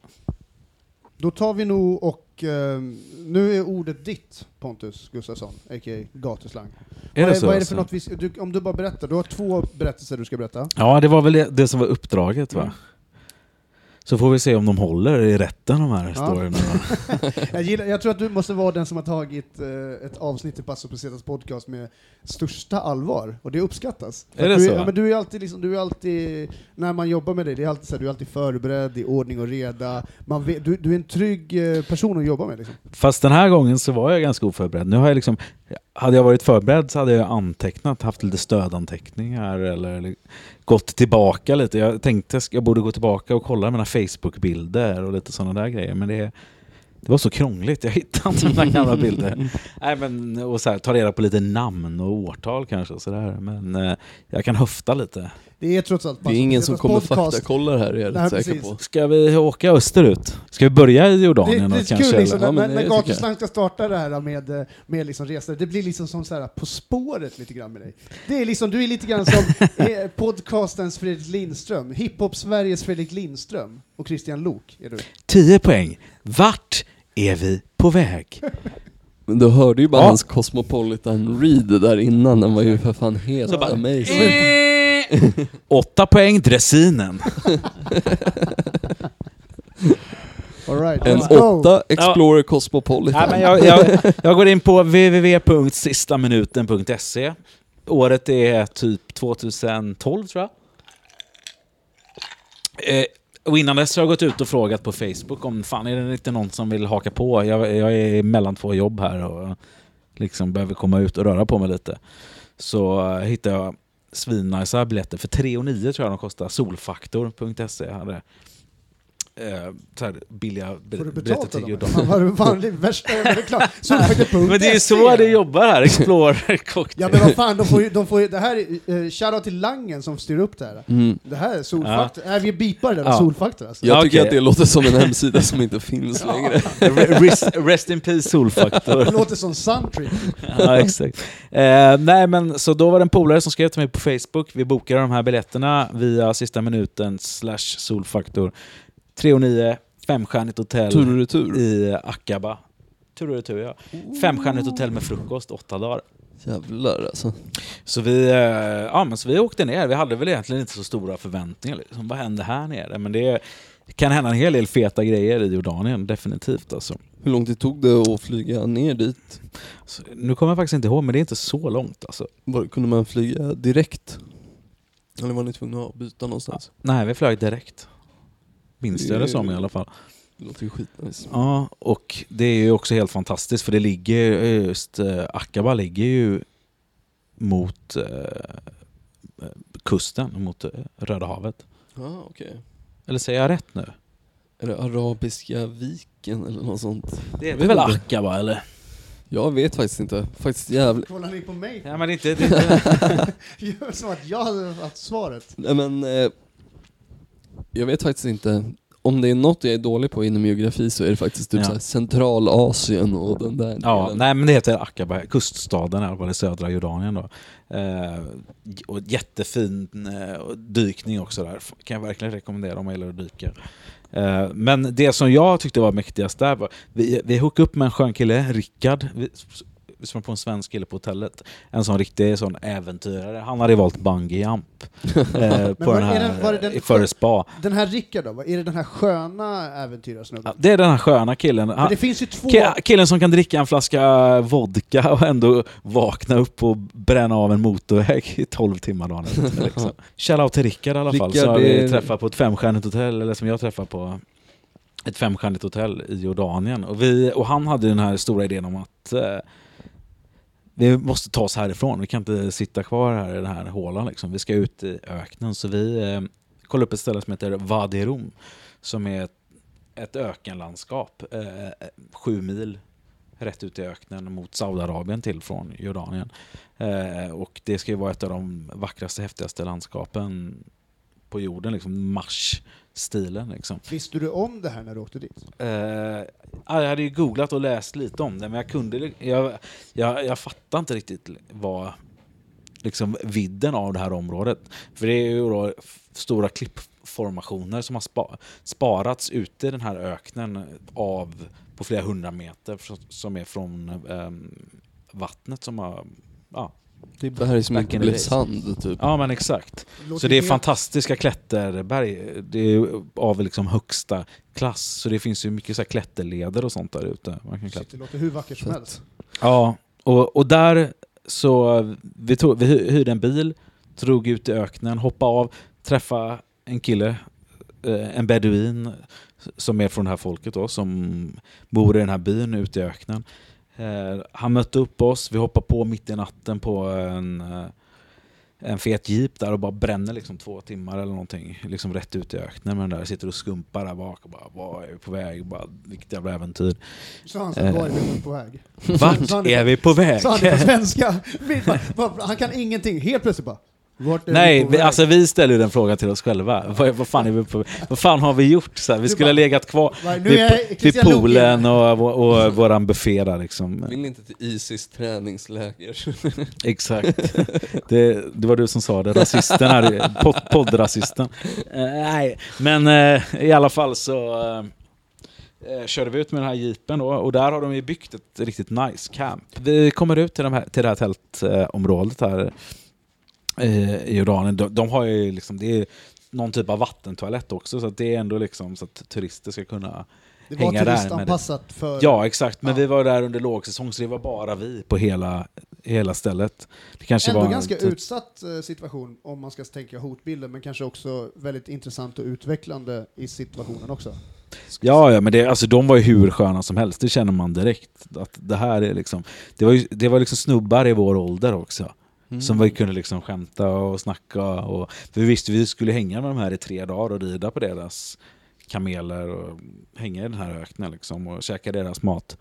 Då tar vi nog och, eh, nu är ordet ditt Pontus Gustafsson, a.k.a. gatuslang. Är vad, det är, så? vad är det alltså? för något vi, du, om du bara berättar, du har två berättelser du ska berätta. Ja, det var väl det, det som var uppdraget va? Så får vi se om de håller i rätten de här Ja. storyna. Jag, gillar, jag tror att du måste vara den som har tagit eh, ett avsnitt i Passo Pesetas podcast med största allvar, och det uppskattas. Är det du, så? Ja, men du är alltid, liksom, du är alltid, när man jobbar med dig, det är alltid så här, du är alltid förberedd, i ordning och reda. Man vet, du, du är en trygg eh, person att jobba med. Liksom. Fast den här gången så var jag ganska oförberedd. Nu har jag liksom, hade jag varit förberedd så hade jag antecknat, haft lite stödanteckningar eller, eller gått tillbaka lite. Jag tänkte att jag borde gå tillbaka och kolla mina Facebook-bilder och lite sådana där grejer. Men det, det var så krångligt, jag hittade inte mina gamla bilder. Nej, men, och så här, ta reda på lite namn och årtal kanske. Och så där. Men eh, jag kan höfta lite. Det är trots allt Det är ingen som kommer faktakolla här är jag Nej, säker precis. på. Ska vi åka österut? Ska vi börja i Det, Jordanien det så kanske? kul liksom? Ja, när, men när det. Gatuslang ska starta det här med, eh, med liksom resor, det blir liksom som så här På spåret lite grann med dig. Det är liksom, du är lite grann som eh, podcastens Fredrik Lindström, hiphop-Sveriges Fredrik Lindström och Christian Lok är du. 10 poäng. Vart är vi på väg? Men du hörde ju bara Ja. hans Cosmopolitan read där innan, den var ju för fan helt amazing. Åtta poäng dressinen. All right, En let's go! 8 Explorer Cosmopolitan. Nej, men jag, jag, jag går in på www.sistaminuten.se. Året är typ 2012 tror jag. Eh, och innan dess har jag gått ut och frågat på Facebook om fan är det inte någon som vill haka på. Jag, jag är mellan två jobb här och liksom behöver komma ut och röra på mig lite. Så eh, hittade jag svinnajsa biljetter för 3 och 9 tror jag de kostar. Solfaktor.se hade eh, så här billiga Får du betalt dem? Jordan. Fan, vad vanlig, värsta jävla reklam. Solfaktor.se. Men det är ju så det jobbar här, Explorer Cocktail. Ja men vad fan, de får ju, de får ju, det här är, uh, shoutout till Langen som styr upp det här. Mm. Det här är solfaktor, ja. vi beepar det där, Ja. solfaktor alltså. Jag tycker okej. att det låter som en hemsida som inte finns längre. rest, rest in peace Solfaktor. Det låter som Suntrip. ja, exakt. Eh, nej, men så då var det en polare som skrev till mig på Facebook. Vi bokade de här biljetterna via sista minuten slash solfaktor. 3 och 9, femstjärnigt hotell Tur och retur. i Akaba. Tur och retur, ja. Femstjärnigt hotell med frukost, åtta dagar. Jävlar alltså. Så vi, eh, ja, men så vi åkte ner. Vi hade väl egentligen inte så stora förväntningar. Liksom. Vad hände här nere? Men det kan hända en hel del feta grejer i Jordanien, definitivt. Alltså. Hur lång tid tog det att flyga ner dit? Så, nu kommer jag faktiskt inte ihåg, men det är inte så långt. Alltså. Var, kunde man flyga direkt? Eller var ni tvungna att byta någonstans? Nej, vi flög direkt. Minns jag det som i alla fall. Det låter ju skitnice. Ja, och det är ju också helt fantastiskt för det ligger just, eh, Akaba ligger ju mot eh, kusten, mot eh, Röda havet. Ja, okej. Eller säger jag rätt nu? Är det Arabiska viken eller något sånt? Det är väl. Akaba eller? Jag vet faktiskt inte. Faktiskt jävligt. Kollar ni på mig? Ja, men det är inte... Det är inte Gör Som att jag hade haft svaret. Nej men, eh, jag vet faktiskt inte. Om det är något jag är dålig på inom geografi så är det faktiskt typ Ja. Centralasien och den där Ja, delen. nej men det heter Akaba, kuststaden i alla fall i södra Jordanien då. Eh, och jättefin eh, dykning också där, kan jag verkligen rekommendera om man gillar att dyka. Eh, men det som jag tyckte var mäktigast där var, vi, vi hookade upp med en skön kille, Rickard, vi som på en svensk kille på hotellet. En sån riktig sån äventyrare. Han hade valt bungee jump eh, på var- den är här, den- var det den- i före spa. Den här Rickard då, är det den här sköna äventyrarsnubben? Ja, det är den här sköna killen. Han, det finns ju två... Ki- Killen som kan dricka en flaska vodka och ändå vakna upp och bränna av en motorväg i 12 timmar dagen efter. Liksom. Shoutout till Rickard i alla fall, Rickard så har vi är- träffat på ett femstjärnigt hotell, eller som jag träffade på ett femstjärnigt hotell i Jordanien. Och, vi, och han hade den här stora idén om att eh, vi måste ta oss härifrån, vi kan inte sitta kvar här i den här hålan. Liksom. Vi ska ut i öknen. Så vi eh, kollade upp ett ställe som heter Vadirum som är ett, ett ökenlandskap, eh, eh, sju mil rätt ut i öknen mot Saudiarabien till från Jordanien. Eh, och det ska ju vara ett av de vackraste, häftigaste landskapen på jorden, liksom Mars-stilen. Liksom. Visste du om det här när du åkte dit? Ja, jag hade ju googlat och läst lite om det, men jag kunde jag, jag, jag fattade inte riktigt vad liksom vidden av det här området. För det är ju då stora klippformationer som har spa, sparats ute i den här öknen av på flera hundra meter som är från ehm, vattnet som har ja, Det är berg som inte days. sand typ. Ja men exakt. låter Så det är helt- fantastiska klätterberg. Det är av liksom högsta klass. Så det finns ju mycket så här klätterleder och sånt där ute. Man kan Shit, det låter hur vackert som helst. Ja, och, och där så vi, tog, vi hy- hyrde en bil, drog ut i öknen, hoppade av, träffade en kille, eh, en beduin som är från det här folket då, som bor i den här byn ute i öknen. Eh, han mötte upp oss, vi hoppade på mitt i natten på en, eh, en fet jeep där och bara bränner liksom två timmar eller någonting. Liksom rätt ut i öknen med den där. Sitter och skumpar där bak och bara var är vi på väg? Bara, vilket jävla äventyr. Så han sa, Eh. var är vi på väg? Vart är vi på väg? Så han är på svenska. Han kan ingenting, helt plötsligt bara... Vart är Nej, vi alltså vi ställer ju den frågan till oss själva. Vad, vad, fan, är vi på, vad fan har vi gjort? Så här, vi skulle bara- ha legat kvar vid, vid poolen och, och, och våran buffé där liksom. Vill inte till Isis träningsläger? Exakt. Det, det var du som sa det, rasisten här, pod, poddrasisten. Eh, nej, men eh, i alla fall så eh, körde vi ut med den här jeepen då, och där har de ju byggt ett riktigt nice camp. Vi kommer ut till, de här, till det här tältområdet här eh, i Jordanien. De, de har ju liksom, det är någon typ av vattentoalett också, så det är ändå liksom så att turister ska kunna Det var hänga turistanpassat för... Ja, exakt. Men Ja. vi var där under lågsäsong, så det var bara vi på hela, hela stället. Det kanske Ändå var ganska typ- utsatt eh, situation om man ska tänka hotbilden, men kanske också väldigt intressant och utvecklande i situationen också. Ja, ja, men det, alltså, de var ju hur sköna som helst, det känner man direkt. Att det här är liksom, det var ju det var liksom snubbar i vår ålder också. Mm. Som vi kunde liksom skämta och snacka. Och, för vi visste vi skulle hänga med de här i tre dagar och rida på deras kameler och hänga i den här öknen liksom och käka deras mat.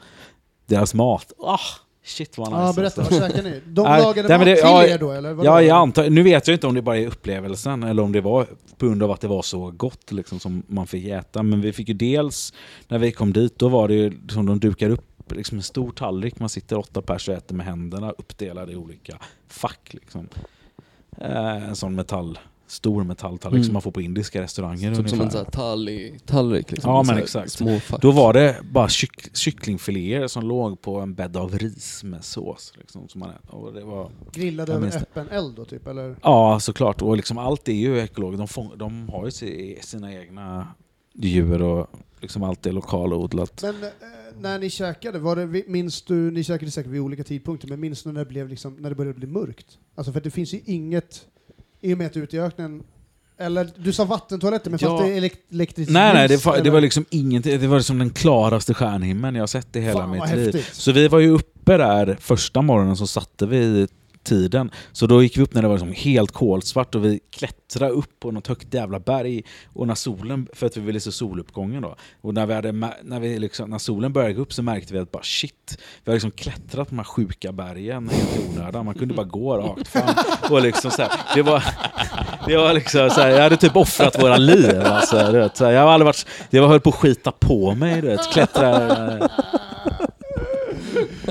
Deras mat, ah, shit vad nice. Ja, berätta, alltså. vad käkar ni? De Nej, lagade nej, mat det- till ja, er då eller? Vadå? Ja, jag antar, nu vet jag inte om det bara är upplevelsen eller om det var på grund av att det var så gott liksom, som man fick äta. Men vi fick ju dels, när vi kom dit, då var det ju som de dukar upp liksom en stor tallrik. Man sitter åtta pers och äter med händerna uppdelade i olika fack. Liksom. Eh, en sån metall, stor metalltallrik Mm. som man får på indiska restauranger Typ som en sån här talli, tallrik liksom. Ja, men så här exakt. Små fack. Då var det bara kyck, kycklingfiléer som låg på en bädd av ris med sås. Liksom, som man. Och det var, Grillade Jag över öppen eld då typ, eller? Ja, såklart. Och liksom allt är ju ekologiskt. De, de har ju si- sina egna djur och liksom allt är lokalodlat. Men eh, när ni käkade, var det, minns du, ni käkade säkert vid olika tidpunkter, men minns du när det, blev liksom, när det började bli mörkt? Alltså för det finns ju inget, i och med att du är ute i öknen, eller du sa vattentoaletter, men Ja. fanns det elekt elektriskt Nej, nej, det var, det eller? var liksom ingenting. Det var liksom den klaraste stjärnhimlen jag sett i hela Fan, mitt liv. häftigt. Så vi var ju uppe där första morgonen så satte vi tiden. Så då gick vi upp när det var liksom helt kolsvart och vi klättrade upp på något högt jävla berg. Och när solen, för att vi ville se soluppgången då. Och när, vi hade, när, vi liksom, när solen började gå upp så märkte vi att bara shit, vi har liksom klättrat på de här sjuka bergen helt i onödan. Man kunde bara gå rakt fram. Och liksom så här, det var, det var liksom så här, jag hade typ offrat våra liv. Alltså, vet, så här, jag har aldrig varit, jag höll på att skita på mig. Du vet, klättra,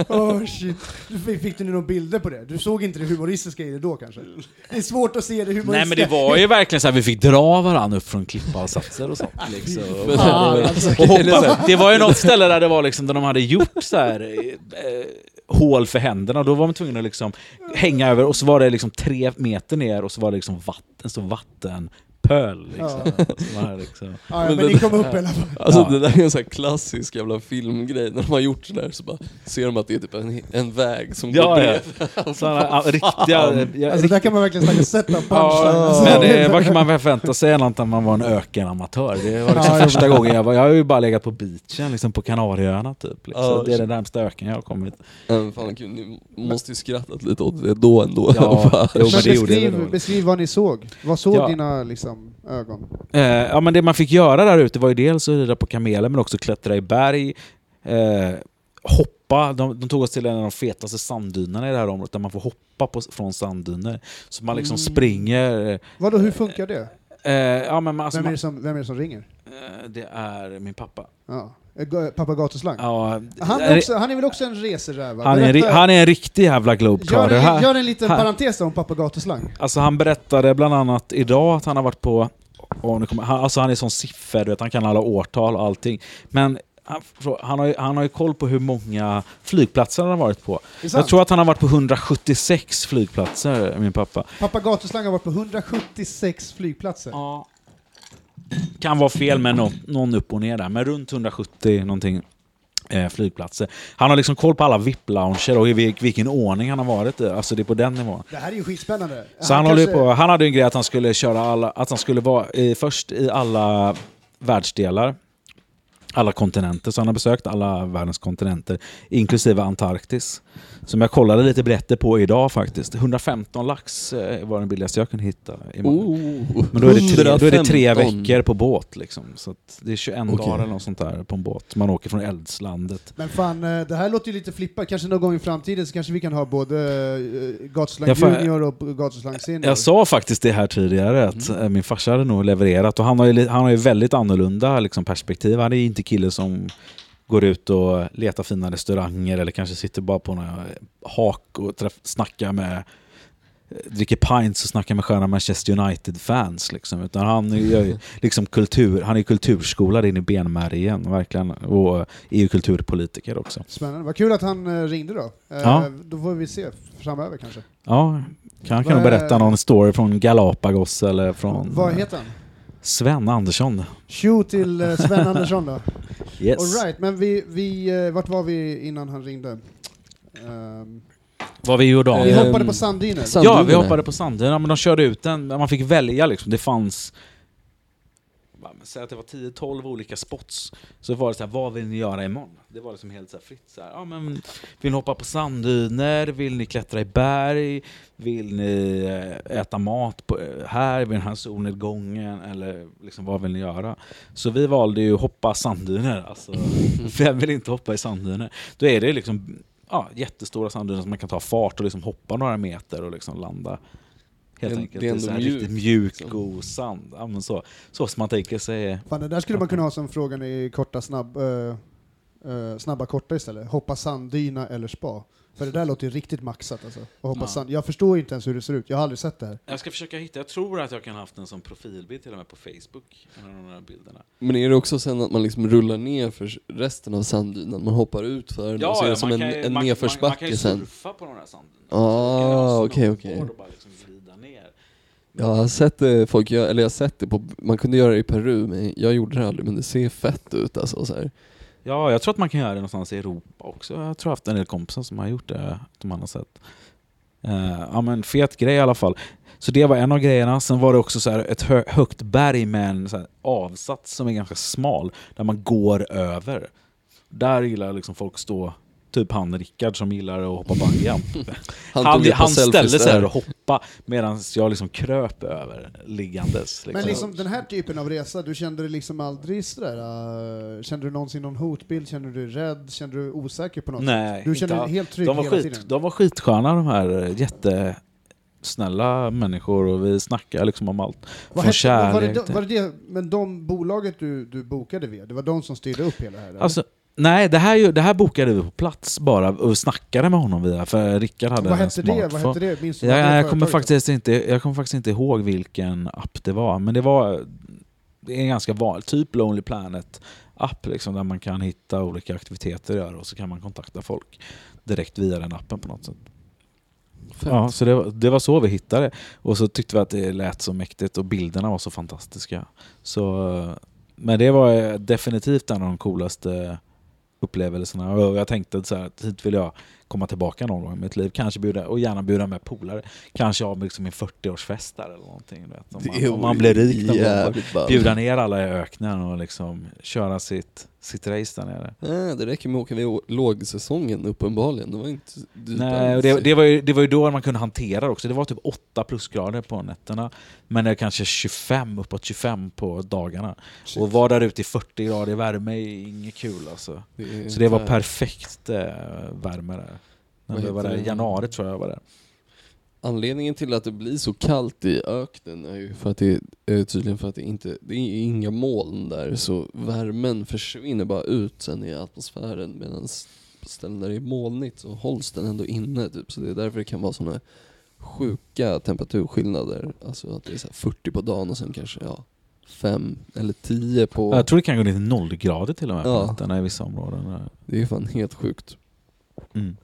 Åh shit. Du Fick, du några bilder på det? Du såg inte det humoristiska i det då kanske? Det är svårt att se det humoristiska. Nej men det var ju verkligen så här, vi fick dra varandra upp från klippavsatser och sånt. Liksom. Alltså. och hoppa. Det var ju något ställe där det var liksom, där de hade gjort så här eh, hål för händerna, då var man tvungen att liksom hänga över, och så var det liksom tre meter ner, och så var det liksom vatten, en stor vattenpöl. Liksom. Som var liksom. Ja, ja, men ni kom upp i alla fall. Alltså Ja. det där är en sån här klassisk jävla filmgrej, när de har gjort sådär så bara ser de att det är typ en, en väg som Ja, går ja. bredvid. Sådana ja, riktiga... Ja, Alltså där kan man verkligen snacka set up punchline. Ja, alltså. men det, vad kan man förvänta sig annat än man var en ökenamatör? Det var liksom Ja, första gången jag var, jag har ju bara legat på beachen liksom på Kanarieöarna typ. Liksom. Ja, det är den närmsta öken jag har kommit. Men fan kul, ni måste ju skrattat lite åt det då ändå. Ja, jo, men Men det det beskriv, beskriv vad ni såg. Vad såg Ja. dina liksom, ögon? Eh, ja men det man fick göra där ute var ju dels att rida på kameler men också klättra i berg, eh, hoppa. De, de tog oss till en av de fetaste sanddynerna i det här området där man får hoppa på, från sanddyner. Så man liksom Mm. springer. Vadå, hur funkar det? Eh, ja, men man, alltså, Vem är, det som, vem är det som ringer? eh, det är min pappa. Ja. Eh, Ga- Pappa Gatuslang? Ja, Han, är också, han är väl också en reseräv? han, är, en han är en riktig jävla Gör, globetrotter. Han- gör en liten han- parentes om pappa Gatuslang. Alltså han berättade bland annat idag att han har varit på, åh, nu kommer, han, alltså han är sån siffer, du vet, han kan alla årtal och allting. Men han, han, har ju, han har ju koll på hur många flygplatser han har varit på. Jag tror att han har varit på 176 flygplatser, min pappa. Pappa Gatuslang har varit på 176 flygplatser. Ja. Kan vara fel med någon, någon upp och ner där, men runt 170 någonting. Eh, flygplatser. Han har liksom koll på alla VIP-lounger och i vil- vilken ordning han har varit i. Alltså det är på den nivån. Det här är ju skitspännande. Så han, ju kanske- på, han hade en grej att han skulle köra alla, att han skulle vara i, först i alla världsdelar, alla kontinenter, så han har besökt alla världens kontinenter, inklusive Antarktis. Som jag kollade lite biljetter på idag faktiskt. 115 lax eh, var den billigaste jag kunde hitta. I Oh, Men då är, det tre, då är det tre 115. veckor på båt liksom. Så att det är 21 Okej. dagar eller något sånt där på en båt. Man åker från eldslandet. Men fan, eh, det här låter ju lite flippat. Kanske någon gång i framtiden så kanske vi kan ha både uh, Gatuslang Junior och Gatuslang Senior. Jag sa faktiskt det här tidigare, att Mm. eh, min farsa hade nog levererat. Och han har ju, han har ju väldigt annorlunda liksom, perspektiv. Han är ju inte kille som går ut och letar fina restauranger eller kanske sitter bara på några hak och träff, snackar med dricker pints och snackar med sköna Manchester United-fans. Liksom. Utan han är ju liksom kultur, han är kulturskolad in i benmärgen, verkligen. Och är ju kulturpolitiker också. Spännande. Vad kul att han eh, ringde då. Eh, Ja. Då får vi se framöver kanske. Ja, kan, Vad- nog berätta någon story från Galapagos eller från Vad heter han? Sven Andersson. Tjo till eh, Sven Andersson då. Yes. All right, men vi, vi, eh, vart var vi innan han ringde? Ehm, Vad vi gjorde om. vi Ehm, hoppade på sanddyner. sand- Ja, vi hoppade på sanddynerna, men de körde ut den. Man fick välja liksom. Det fanns... säg att det var 10-12 olika spots, så var det så här, vad vill ni göra imorgon? Det var liksom helt så fritt. Så här, ja, men, vill ni hoppa på sanddyner? Vill ni klättra i berg? Vill ni eh, äta mat på, eh, här vid den här solnedgången? Eller liksom, vad vill ni göra? Så vi valde ju hoppa sanddyner. Alltså, vem vill inte hoppa i sanddyner? Då är det liksom ja, jättestora sanddyner som man kan ta fart och liksom hoppa några meter och liksom landa. Helt Det är- enkelt. det är Det är ändå så här mjukt, riktigt mjuk, liksom. god sand. Ja, men så, så som man tänker sig. Fan, det där skulle man kunna ha som frågan i korta, snabb, eh, eh, snabba, korta istället. Hoppa sanddyna eller spa. För det där låter ju riktigt maxat alltså. Att hoppa Ja. sand. Jag förstår inte ens hur det ser ut, jag har aldrig sett det här. Jag ska försöka hitta, jag tror att jag kan ha haft en som profilbild till och med på Facebook. En av de här bilderna. Men är det också sen att man liksom rullar ner för resten av sanddynan? Man hoppar ut för den och så är det som en, man kan ju- en man, man, man kan nedförsbacke ju sen. surfa på de här sanddynerna. Ah, Så okej, man okej. göra snowboard och bara liksom glida ner. Jag har sett det, folk gör, eller jag har sett det på, man kunde göra det i Peru men jag gjorde det aldrig men det ser fett ut alltså så här. Ja, jag tror att man kan göra det någonstans i Europa också. Jag tror jag har haft en del kompisar som har gjort det, som man har sett. Ja men fet grej i alla fall. Så det var en av grejerna. Sen var det också så här ett hö högt berg med en så här avsats som är ganska smal, där man går över. Där gillar liksom folk stå, typ han Rickard som gillar att hoppa bungyjump. Han, Han, han ställde sig där. och hoppa medan jag liksom kröp över liggandes. Liksom. Men liksom den här typen av resa, du kände dig liksom aldrig sådär, uh, kände du någonsin någon hotbild, kände du dig rädd, kände du dig osäker på något sätt? Nej, Du kände inte dig helt trygg de var, hela skit, tiden? de var skitsköna de här jättesnälla människor och vi snackade liksom om allt. Vad Från hette, var, det, kärlek var det men de bolaget du, du bokade via, det var de som styrde upp hela det här? Alltså, nej, det här, ju- det här bokade vi på plats bara och snackade med honom via, för Rickard hade vad hette det? Vad hette det? Minns du Ja, vad det jag, kommer faktiskt inte, jag kommer faktiskt inte ihåg vilken app det var, men det var det är en ganska vanlig, typ Lonely Planet-app liksom, där man kan hitta olika aktiviteter göra och så kan man kontakta folk direkt via den appen på något sätt. Fett. Ja, så det var, det var så vi hittade Och så tyckte vi att det lät så mäktigt och bilderna var så fantastiska. Så, men det var eh, definitivt en av de coolaste upplevelserna. Och jag tänkte så här, att hit vill jag komma tillbaka någon gång i mitt liv. Kanske bjuda, och gärna bjuda med polare. Kanske ha liksom min 40-årsfest där eller någonting. Vet. Om, man, om man blir rik någon gång. jävligt. Bjuda ner alla i öknen och liksom köra sitt, sitt race där nere. Nej, det räcker med att åka vid lågsäsongen uppenbarligen. Det var inte Nej, det, det, var ju, det var ju då man kunde hantera det också. Det var typ 8 plusgrader på nätterna. Men det är kanske 25, uppåt 25 på dagarna. Shit. Och vara där ute i 40 grader värme är inget kul alltså. är Så det var perfekt eh, värme där. När vi var där, i januari tror jag jag var där. Anledningen till att det blir så kallt i öknen är ju för att det är tydligen för att det inte det är inga moln där så värmen försvinner bara ut sen i atmosfären medan på ställen där det är molnigt så hålls den ändå inne typ. Så det är därför det kan vara såna sjuka temperaturskillnader. Alltså att det är så här 40 på dagen och sen kanske ja 5 eller 10 på... Jag tror det kan gå ner till nollgrader till och med på Ja. nätterna i vissa områden. Det är fan helt sjukt. Mm.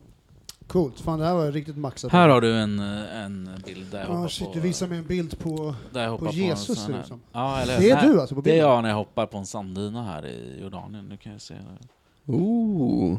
Coolt, fan det här var riktigt maxat. Här har du en, eh, en bild där jag Ah, hoppar shit, på... du visar mig en bild på... där jag på Jesus, ser det här- ut som. Ja, eller Det är här- du alltså på Det är bilden? jag när jag hoppar på en sanddyna här i Jordanien. Nu kan jag se. Ooh.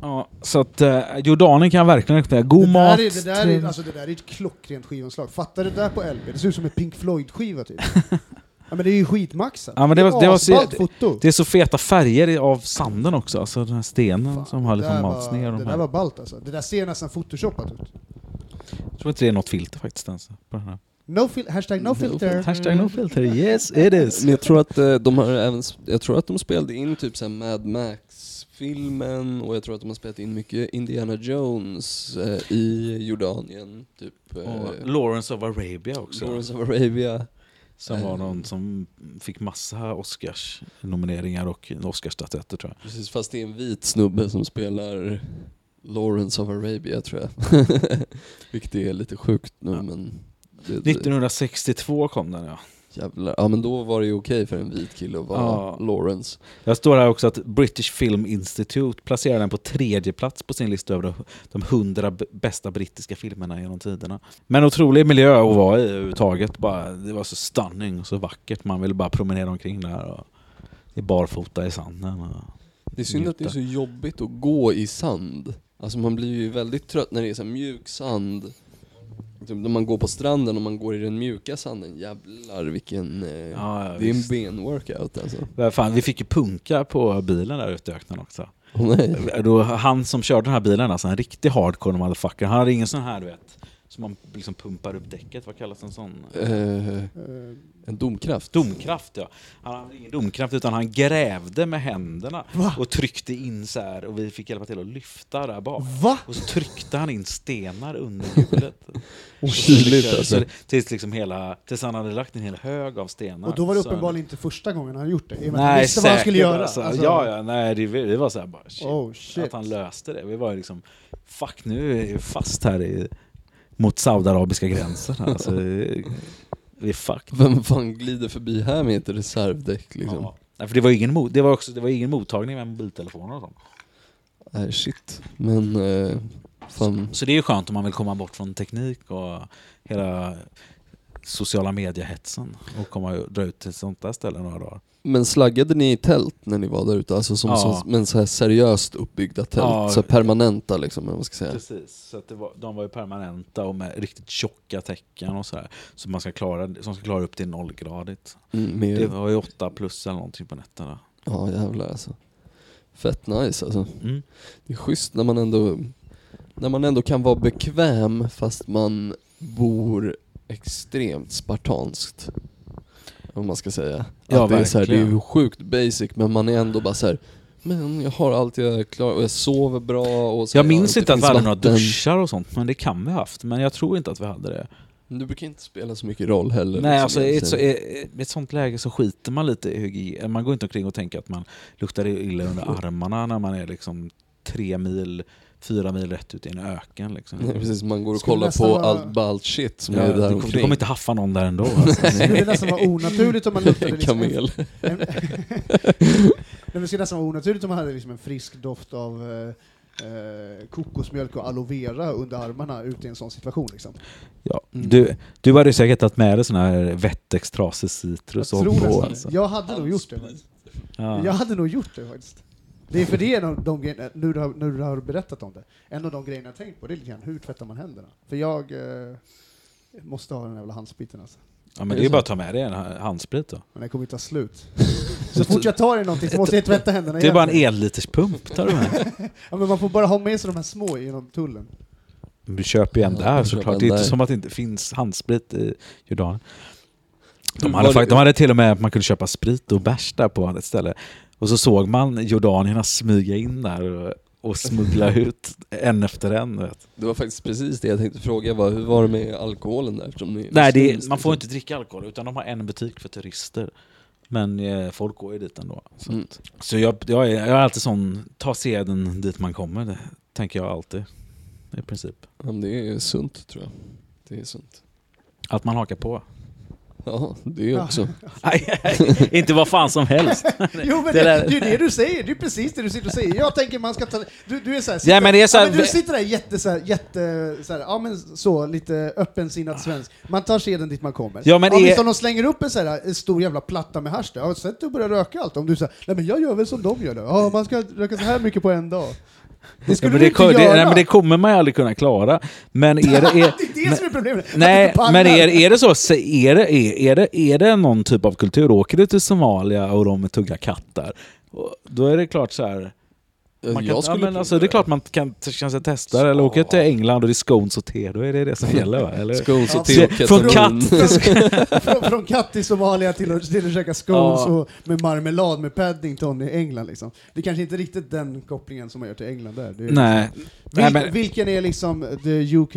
Ja, så att eh, Jordanien kan jag verkligen rekommendera. God det mat. Där är, det, där är, alltså, det där är ett klockrent skivomslag. Fatta det där på LP, det ser ut som en Pink Floyd-skiva typ. ja, men det är ju skitmaxat. Ja, men det var- det var så- foto. Det är så feta färger av sanden också, alltså den här stenen Fan, som har liksom malts ner. Det De där här. var ballt alltså. Det där ser nästan photoshopat ut. Jag tror inte det är något filter faktiskt ens. På den här. No fil- hashtag no No filter. Hashtag no filter, yes it is. Men jag tror att eh, de har även, jag tror att de spelade in typ såhär Mad Max-filmen och jag tror att de har spelat in mycket Indiana Jones eh, i Jordanien. Typ eh, Och Lawrence of Arabia också. Lawrence of Arabia. Som var Eh. någon som fick massa Oscars-nomineringar och Oscarsstatyetter tror jag. Precis, fast det är en vit snubbe som spelar Lawrence of Arabia tror jag. Vilket är lite sjukt nu Ja. men... Det, det, 1962 kom den ja. Jävlar. Ja men då var det ju okej för en vit kille att vara Ja. Lawrence. Jag står här också att British Film Institute placerar den på tredje plats på sin lista över de 100 b- bästa brittiska filmerna genom tiderna. Men otrolig miljö att vara i överhuvudtaget. Bara, det var så stunning och så vackert. Man ville bara promenera omkring där och barfota i sanden. Det är synd att det är så jobbigt att gå i sand. Alltså man blir ju väldigt trött när det är så mjuk sand Typ när man går på stranden och man går i den mjuka sanden, jävlar vilken... Eh, Ja, ja, det är en benworkout alltså. Fan, vi fick ju punka på bilen där ute i öknen också. Åh nej. Då, han som körde den här bilen, alltså en riktig hardcore motherfucker, han hade ingen sån här du vet, som man liksom pumpar upp däcket, vad kallas en sån? Eh, en domkraft. Domkraft ja. Han hade ingen domkraft utan han grävde med händerna Va? och tryckte in så här och vi fick hjälpa till att lyfta där bak. Va? Och så tryckte han in stenar under hjulet. Kyligt Så alltså. Tills, liksom hela, tills han hade lagt en hel hög av stenar. Och då var det Så- uppenbarligen inte första gången han gjort det. I Nej, visste vad han skulle säkert, göra. Alltså. Alltså, Ja, ja, nej, det, det var så här bara shit, Oh shit. att han löste det. Vi var liksom, fuck nu är vi fast här i, mot saudiarabiska gränsen. Alltså, vi är fucked. Vem fan glider förbi här med ett reservdäck liksom? Ja. Nej, för det var ingen, det var också, det var ingen mottagning med mobiltelefoner och sånt. Nej shit. Men, eh, fan. Så det är ju skönt om man vill komma bort från teknik och hela sociala mediehetsen och komma och dra ut till sånt där ställe några dagar. Men slaggade ni i tält när ni var där ute? Alltså som Ja. så, men så här seriöst uppbyggda tält? Ja. Så permanenta liksom, vad ska säga. Precis, så att var, de var ju permanenta och med riktigt tjocka täcken och sådär. Så man ska klara, som ska klara upp till nollgradigt. Mm, Det var ju åtta plus eller någonting på nätterna. Ja jävlar alltså. Fett nice alltså. Mm. Det är schysst när man ändå, när man ändå kan vara bekväm fast man bor extremt spartanskt. Om man ska säga. Ja, att det, är så här, det är ju sjukt basic men man är ändå bara så här. Men jag har allt jag klarar och jag sover bra och så Jag minns det inte att vi hade några duschar och sånt, men det kan vi ha haft. Men jag tror inte att vi hade det. Det brukar inte spela så mycket roll heller. Nej, liksom, alltså i ett, så, i ett sånt läge så skiter man lite i hygien. Man går inte omkring och tänker att man luktar illa under armarna när man är liksom tre mil, fyra mil rätt ut i en öken. Liksom. Nej, precis, man går och Skulle kollar på vara- allt ballt shit som Ja, är du, där kommer- du omkring. kommer inte haffa någon där ändå. Alltså. Det skulle nästan vara onaturligt om man luktade En liksom kamel. En, det skulle nästan vara onaturligt om man hade liksom en frisk doft av eh, eh, kokosmjölk och aloe vera under armarna ute i en sån situation. Liksom. Ja. Mm. Du, du hade ju säkert tagit med dig sån här Vettex trasig Jag citrus och tror på. Alltså. Jag hade nog gjort det. faktiskt. Ja. Jag hade nog gjort det faktiskt. Det är för det en av de grejerna, nu du, har, nu du har berättat om det, en av de grejerna jag tänkt på det är lite grann, hur tvättar man händerna? För jag eh, måste ha den jävla handspriten alltså. Ja, men det är ju bara att ta med dig en handsprit då. Men den kommer ta slut. Så fort jag tar i någonting så måste jag tvätta händerna Det är bara en elliterspump tar du med. Ja, men man får bara ha med sig de här små genom tullen. Men Du köper ju en Ja, där du köper såklart. en Det är inte där. som att det inte finns handsprit i Jordanien. De Hur hade, var det- fakt- de hade till och med att man kunde köpa sprit och bärs där på ett ställe. Och så såg man jordanierna smyga in där och, smuggla ut en efter en. Vet. Det var faktiskt precis det jag tänkte fråga, var, hur var det med alkoholen där? Ni Nej, det är, man får inte dricka alkohol utan de har en butik för turister. Men eh, folk går ju dit ändå. Så, Mm. så jag, jag, är, jag är alltid sån, ta seden dit man kommer, det tänker jag alltid. I princip. Men det är sunt tror jag. Det är sunt. Att man hakar på. Ja, det är också. Nej, inte vad fan som helst. Jo men Det det, det är ju det du säger, det är precis det du sitter och säger. Jag tänker man ska ta... Du, du är såhär, Ja, men det är så här- ja, men du sitter där jätte, såhär, jätte, såhär, ja men så, lite öppensinnad svensk. Man tar seden dit man kommer. Ja, men ja, är- visst, om de slänger upp en såhär, en stor jävla platta med hasch där, ja, sätt dig och börja röka allt. Om du säger, nej men jag gör väl som de gör då. Ja, man ska röka så här mycket på en dag. Det Ja, skulle men du det, inte det, göra. nej, men det kommer man ju aldrig kunna klara. Men är det... Är, det är det som är problemet. Nej, men är, är det så, är det, är, är, det, är det någon typ av kultur, åker du till Somalia och de tuggar kattar, och då är det klart så här. Man kan, jag ja, men alltså, det är klart man kan kanske testa det, eller åker till England och det är scones och te, då är det det som gäller va? Eller? Scones och te och från katt från, från katt i Somalia till att, till att käka scones Ja. och med marmelad med Paddington i England. Liksom. Det är kanske inte riktigt den kopplingen som man gör till England där. Det är Nej. Vil, Nej, men- Vilken är liksom the UK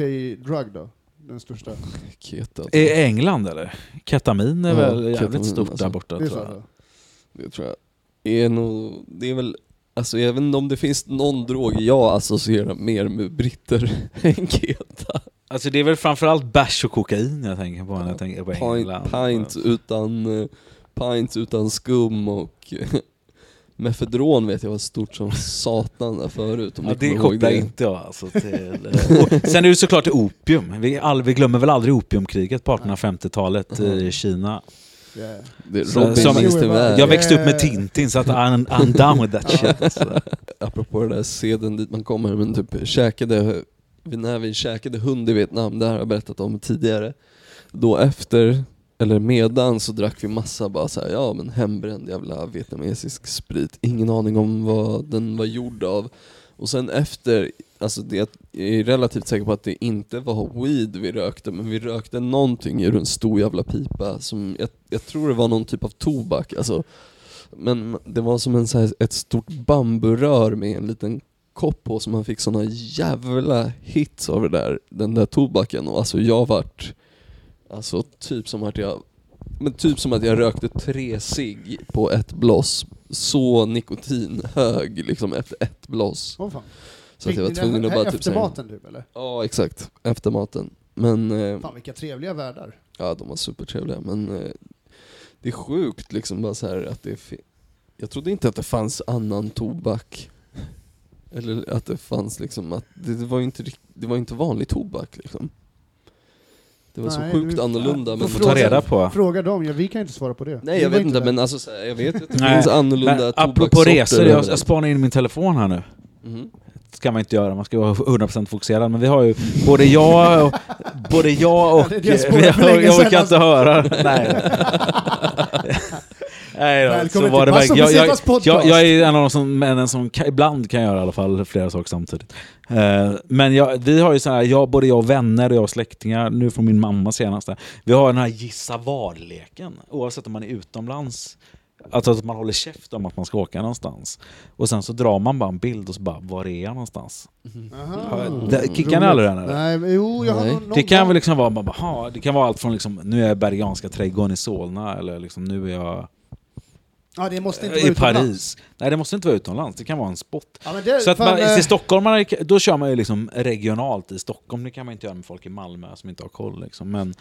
drug då? Den största? Keta. I England eller? Ketamin är Ja, väl jävligt ketamin, stort alltså. där borta Det tror så? jag. Det tror jag. Är nog, det är väl, alltså jag vet inte om det finns någon drog jag associerar mer med britter än keta. Alltså det är väl framförallt bärs och kokain jag tänker på när jag tänker på Pint, England. pints utan, eh, pints utan skum och mefedron vet jag var stort som satan där förut. Om Ja, det kopplar inte jag alltså till... och sen är det såklart opium. Vi, all, vi glömmer väl aldrig opiumkriget på 1850-talet i Kina. Yeah. Jag växte upp med Tintin så att I'm, I'm down with that shit. Alltså. Apropå det där seden dit man kommer, men typ käkade när vi käkade hund i Vietnam, det här har jag berättat om tidigare. Då efter, eller medan, så drack vi massa bara så här, ja men hembränd jävla vietnamesisk sprit. Ingen aning om vad den var gjord av. Och sen efter, alltså det, jag är relativt säker på att det inte var weed vi rökte, men vi rökte någonting ur en stor jävla pipa som, jag, jag tror det var någon typ av tobak, alltså. Men det var som en, så här, ett stort bamburör med en liten kopp på så man fick såna jävla hits av det där, den där tobaken och alltså jag vart, alltså typ som att jag, men typ som att jag rökte tre cigg på ett bloss. Så nikotinhög liksom efter ett bloss. Oh, fan. Så att jag var Fick tvungen att bara typ efter maten du eller? Ja exakt, efter maten. Men eh, Fan vilka trevliga världar. Ja, de var supertrevliga, men eh, det är sjukt liksom bara så här att det Jag trodde inte att det fanns annan tobak. Eller att det fanns liksom att, det, det var ju inte, det var inte vanlig tobak liksom. Det var Nej, så sjukt du- annorlunda Får men... Får ta reda på. Fråga dem, ja, vi kan inte svara på det. Nej Vi jag vet inte där. men alltså jag vet att det finns annorlunda Men apropå tobakssorter resor, jag, jag spanar in min telefon här nu. Mhm. Ska man inte göra, man ska vara 100% fokuserad. Men vi har ju, både jag och... Både jag och... Ja, jag orkar inte höra. Nej. Nej då, Välkommen så var till det verkligen. jag, jag, jag, jag är en av de som, männen som kan, ibland kan göra i alla fall flera saker samtidigt. Eh, men jag, vi har ju så här, jag, både jag och vänner och jag och släktingar, nu från min mamma senaste, vi har den här gissa vad-leken. Oavsett om man är utomlands, alltså att man håller käft om att man ska åka någonstans. Och sen så drar man bara en bild och så bara, var är jag någonstans? Aha. Det- kickar ni aldrig den eller? Nej, jo, jag Nej. Det kan väl liksom vara, bara, det kan vara allt från liksom, nu är jag i Bergianska trädgården i Solna eller liksom, nu är jag Ja, det måste inte vara i utomlands. Paris. Nej, det måste inte vara utomlands. Det kan vara en spot. Ja, men det, Så att man, till stockholmare, då kör man ju liksom regionalt i Stockholm. Det kan man inte göra med folk i Malmö som inte har koll. Liksom. Men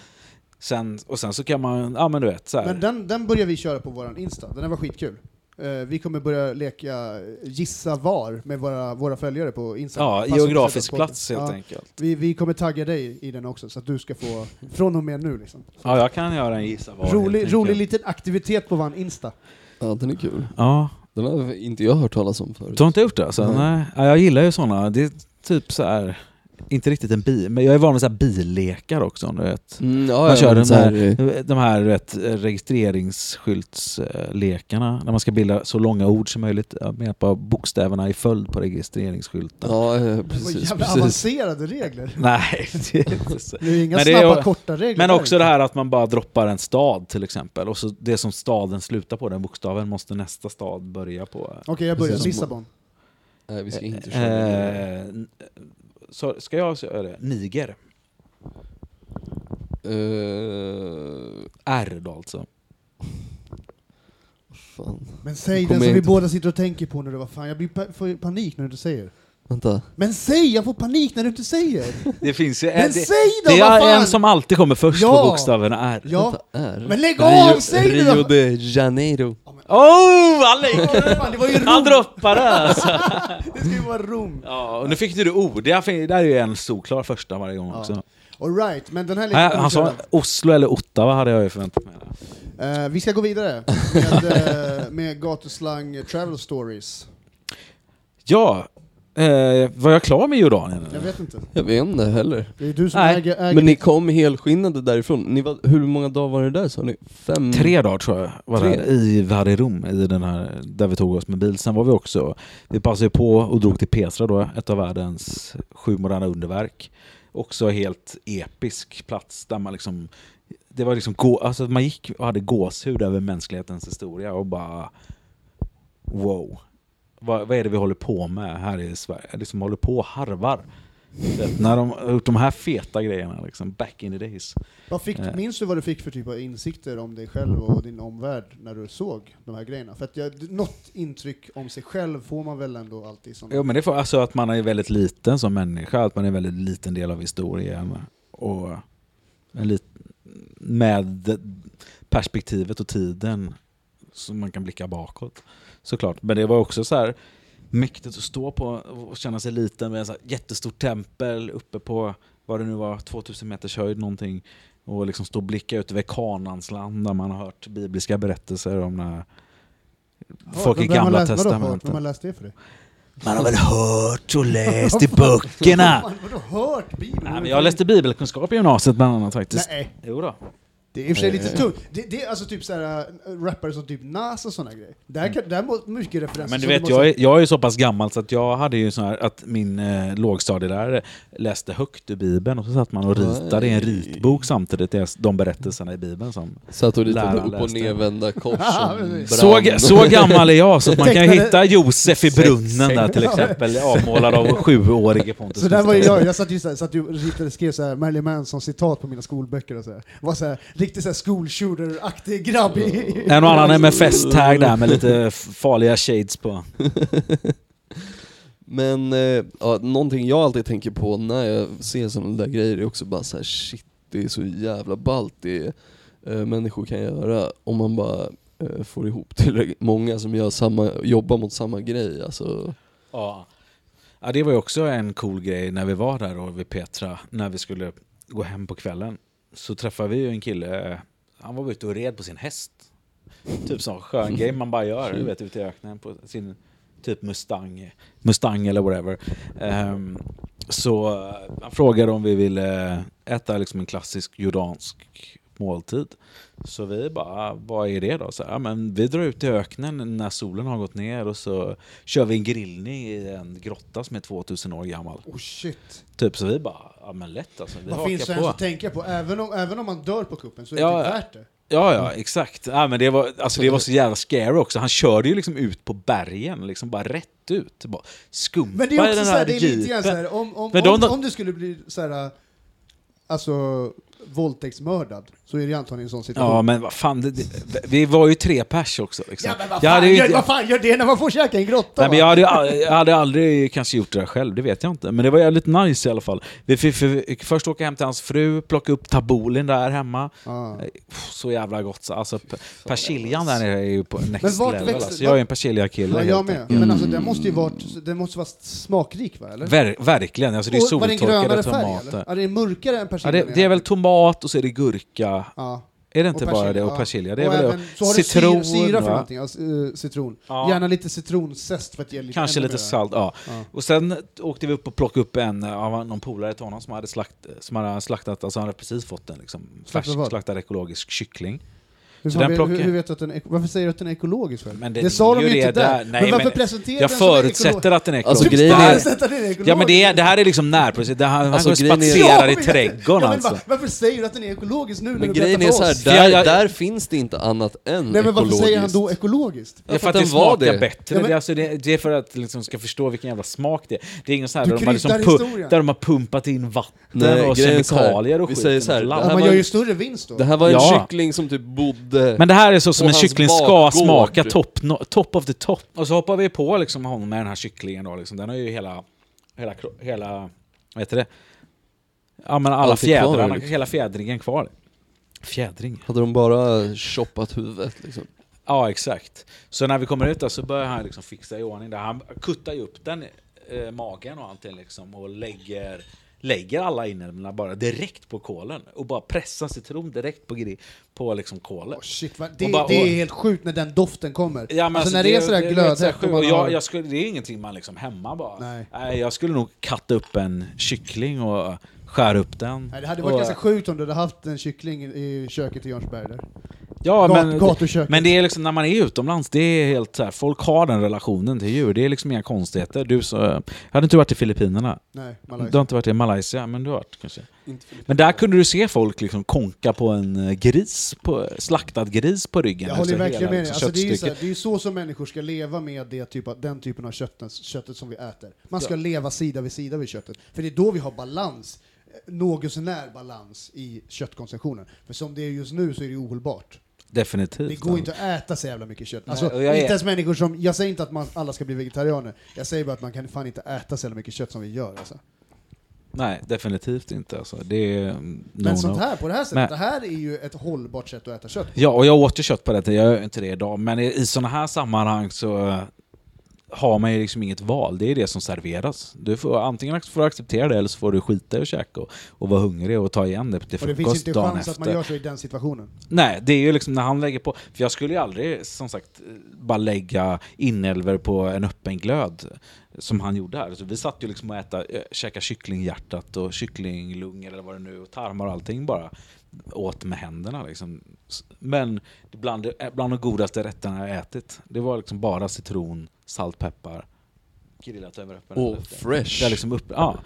sen, och sen så kan man, ja men du vet, så här. Men den, den börjar vi köra på våran Insta, den här var skitkul. Eh, vi kommer börja leka gissa var med våra, våra följare på Insta. ja, geografisk plats helt ja, enkelt. vi, vi kommer tagga dig i den också, så att du ska få, från och med nu liksom. Ja, jag kan göra en gissa var. rolig, rolig liten aktivitet på våran Insta. Ja den är kul. Ja, Den har inte jag hört talas om förut. du har inte gjort det? Alltså? Nej. Nej. Ja, jag gillar ju sådana. Det är typ så här. Inte riktigt en bil, men jag är van vid så här billekar också. Du vet. Mm, ja, Man ja, kör den så här, här, eh, de här vet, registreringsskyltslekarna, när man ska bilda så långa ord som möjligt med hjälp av bokstäverna i följd på registreringsskylten. Ja, eh, Det precis. jävla precis. avancerade regler. Nej, det är inte så. Det är inga Men det är snabba korta regler. Men också det här att man bara droppar en stad till exempel, och så det som staden slutar på, den bokstaven, måste nästa stad börja på. Okej, jag börjar. Lissabon. Nej vi ska inte köra. Eh, så ska jag säga det? Niger. Eh, R då alltså. fan. Men säg Kommer den som vi inte- båda sitter och tänker på nu. Vad fan, jag blir pa får panik när du säger. Vänta. Men säg! Jag får panik när du inte säger! Det finns ju... Men det, säg då! det vad är fan! en som alltid kommer först Ja. på bokstaven R. Ja, Vänta, är. men lägg Rio, av! Säg det Rio de Janeiro. Oh, Alec! Fan, det var ju Han Rom! droppade alltså. Det ska ju vara Rom! Ja, och nu fick du O. Det är, där är ju en solklar första varje gång Ja. också. Alright, men den här Nej, leken han sa Oslo eller Ottawa hade jag ju förväntat mig. Eh, Vi ska gå vidare med, eh, med gatuslang travel stories. Ja, eh, var jag klar med Jordanien? Jag vet inte. Jag vet inte heller. Det är du som Nej, äger... äger Men ni kom helskinnade därifrån. Ni var, hur många dagar var det där sa ni? Fem? Tre dagar tror jag var Tre? där, i Wadi Rum, i den här, där vi tog oss med bil. Sen var vi också, vi passade på och drog till Petra då, ett av världens sju moderna underverk. Också helt episk plats där man liksom, det var liksom, gå, alltså man gick och hade gåshud över mänsklighetens historia och bara wow. Vad, vad är det vi håller på med här i Sverige? Liksom håller på och harvar. Du Vet, när de har gjort de här feta grejerna liksom, back in the days. Vad fick, Eh. minns du vad du fick för typ av insikter om dig själv och din omvärld när du såg de här grejerna? För att jag, något intryck om sig själv får man väl ändå alltid som... Jo men det får, alltså att man är väldigt liten som människa, att man är en väldigt liten del av historien. Och en lit, med perspektivet och tiden som man kan blicka bakåt. Såklart. Men det var också så här mäktigt att stå på och känna sig liten med så här jättestort tempel uppe på, vad det nu var, 2000 meters höjd någonting. Och liksom stå och blicka ut över Kanans land där man har hört bibliska berättelser om när Ja, folk i gamla läst, vadå, testamentet. Vem har läst det för dig? Man har väl hört och läst i böckerna. Har hört Bibeln? Nej, men jag läste bibelkunskap i gymnasiet bland annat faktiskt. Nej, Jo då. Det är i och för sig lite tungt. Det, det är alltså typ såhär, äh, rappare som typ Nas och såna grejer. Där, kan, där må mycket referenser. Men du vet, de jag måste- är, jag är så pass gammal så att jag hade ju sån här att min eh, lågstadielärare läste högt ur Bibeln och så satt man och ritade i en ritbok samtidigt de berättelserna i Bibeln som... Satt och ritade upp och läste. nervända kors. Så, så gammal är jag så att man kan hitta Josef i brunnen där till exempel, avmålad av sjuårige Pontus Så där var jag, jag satt ju såhär, satt ju och ritade, skrev såhär Marilyn Manson citat på mina skolböcker och såhär. Var såhär, riktigt såhär school shooter-aktig grabb. En och annan MFS-tag där med lite farliga shades på. Men eh, ja, någonting jag alltid tänker på när jag ser sådana där grejer är också bara så här: shit, det är så jävla ballt det eh, människor kan göra om man bara eh, får ihop tillräckligt många som gör samma, jobbar mot samma grej. Alltså, Ja. ja, det var ju också en cool grej när vi var där då vid Petra, när vi skulle gå hem på kvällen. Så träffade vi ju en kille, han var ute och red på sin häst. Typ sån skön grej man bara gör, du vet, ute i öknen på sin typ Mustang, Mustang eller whatever. Ehm, så han frågade om vi ville äta liksom en klassisk jordansk måltid. Så vi bara, vad är det då? Så, ja, men vi drar ut i öknen när solen har gått ner och så kör vi en grillning i en grotta som är 2000 år gammal. Oh shit. Typ så vi bara, ja men lätt alltså. Vi Vad finns det ens att tänka på? Även om, även om man dör på kuppen så är det Ja, typ ja. värt det. Ja, ja, exakt. Ja, men det, var, alltså, det var så jävla scary också. Han körde ju liksom ut på bergen, liksom bara rätt ut. Bara skumpa Men det är också den såhär, här det är lite grann jeepen. såhär, om, om, om, om du skulle bli såhär, alltså våldtäktsmördad, så är det antagligen en sån situation. Ja, men vad fan, det, det, vi var ju tre pers också. Liksom. Ja, men vad Jag fan, hade ju- gör, vad fan gör det när man får käka i en grotta? Nej, men jag, hade, jag hade aldrig kanske gjort det där själv, det vet jag inte. Men det var jävligt nice i alla fall. Vi fick, fick först åka hem till hans fru, plocka upp taboulen där hemma. Ja. Eh, Så jävla gott. så- Alltså, persiljan där nere är ju på next Men vart level. växte- Alltså, jag är en persiljakille. Ja, jag med. enkelt. Men alltså den måste ju vara, den måste vara smakrik va, eller? Ver, verkligen, alltså, det är soltorkade grönare färg tomater. eller? Ja, det är mörkare än Ja, persilja. det, det är väl tomat och så är det gurka. Ja. Är det inte Och bara det? Och ja. persilja. Det är och väl även, det. så har du Citron, syra, syra för någonting, alltså, citron. Ja. Gärna lite citronzest för att ge lite Kanske lite mera. salt, ja. Ja. Och sen åkte vi upp och plockade upp en av någon polare till honom som hade, slakt, som hade slaktat, alltså han hade precis fått en liksom, färsk, slaktad ekologisk kyckling. Hur, plockar- hur, hur vet du att den är, varför säger du att den är ekologisk för? Men det, den sa är de ju inte det där. där. Nej, men varför men presenterar Jag den som förutsätter att den är Alltså, ekologisk. grejen det är- här, Förutsätter att den är ekologisk? ja men det, är, det här är liksom närproducerat, det här, han Alltså, går och grejen är- spatserar Ja, i trädgården ja, men alltså. va- Varför säger du att den är ekologisk nu när men du grejen är så här, där, jag- jag- där finns det inte annat än Nej men varför säger han ekologiskt. då ekologiskt? Det är för att det den var smakar det. bättre. Ja, men- det, är alltså, det, det är för att liksom ska förstå vilken jävla smak det är. Det är ingen sån här där de, har liksom där de har pumpat in vatten och grejen är kemikalier och vi skit. det Ja, man gör ju större vinst då. Det här var en Ja. kyckling som typ bodde... Men det här är så som en kyckling ska bakgård. smaka, top, no, top of the top. Och så hoppar vi på liksom honom med den här kycklingen då, liksom. den har ju hela, hela, hela vad heter det? Ja men alla Allt är kvar, fjädrarna, liksom. hela fjädringen kvar. Fjädring? Hade de bara choppat huvudet liksom? Ja, exakt. Så när vi kommer ut där så börjar han liksom fixa i ordning där. Han kuttar ju upp den, eh, magen och allting liksom och lägger, lägger alla inälvorna bara direkt på kolen och bara pressar citron direkt på, på liksom kolet. Oh, shit, det, bara- det är helt sjukt när den doften kommer. Ja, men alltså, när det är sådär så glödhett och jag, jag skulle, Det är ingenting man liksom hemma bara. Nej. jag skulle nog katta upp en kyckling och skära upp den. Nej, det hade varit och, ganska sjukt om du hade haft en kyckling i köket i Jörnsberg där. Ja, Gat- men, gatuköket. men det är liksom när man är utomlands, det är helt så här, folk har den relationen till djur. Det är liksom inga konstigheter. Du så, jag hade inte varit i Filippinerna. Nej, Du Malaysia. har inte varit i Malaysia, men du har varit kanske. Men där kunde du se folk liksom konka på en eh, gris, på, slaktad gris på ryggen. Jag håller verkligen med dig. Alltså, det, är ju så, köttstycket. det är ju så som människor ska leva med det typ av, den typen av köttet, köttet som vi äter. Man ska leva sida vid sida vid köttet. För det är då vi har balans, eh, något sånär balans i köttkonsumtionen. För som det är just nu så är det ohållbart. Definitivt. Det går inte att äta så jävla mycket kött. Nej, Alltså, är- inte ens människor som, jag säger inte att man, alla ska bli vegetarianer, jag säger bara att man kan fan inte äta så jävla mycket kött som vi gör. Alltså. Nej, definitivt inte. Alltså. Det är mm, Men no, sånt no. här, på det här sättet, Men- det här är ju ett hållbart sätt att äta kött. Ja, och jag åt ju kött på det jag gör inte det idag. Men i, i sådana här sammanhang så har man ju liksom inget val. Det är det som serveras. Du får, antingen får du acceptera det eller så får du skita i och käka och, och vara hungrig och ta igen det till Och det finns frukost inte dagen chans efter. att man gör så i den situationen. Nej, det är ju liksom när han lägger på. För jag skulle ju aldrig, som sagt, bara lägga inälvor på en öppen glöd. som han gjorde här. Så vi satt ju liksom och äta, äh, käka kycklinghjärtat och kycklinglungor eller vad det nu och tarmar och allting bara åt med händerna. Liksom. Men bland, det- bland de godaste rätterna jag ätit. Det var liksom bara citron, salt, peppar, grillat över öppen Och eld. fresh. Det är liksom upp, ja.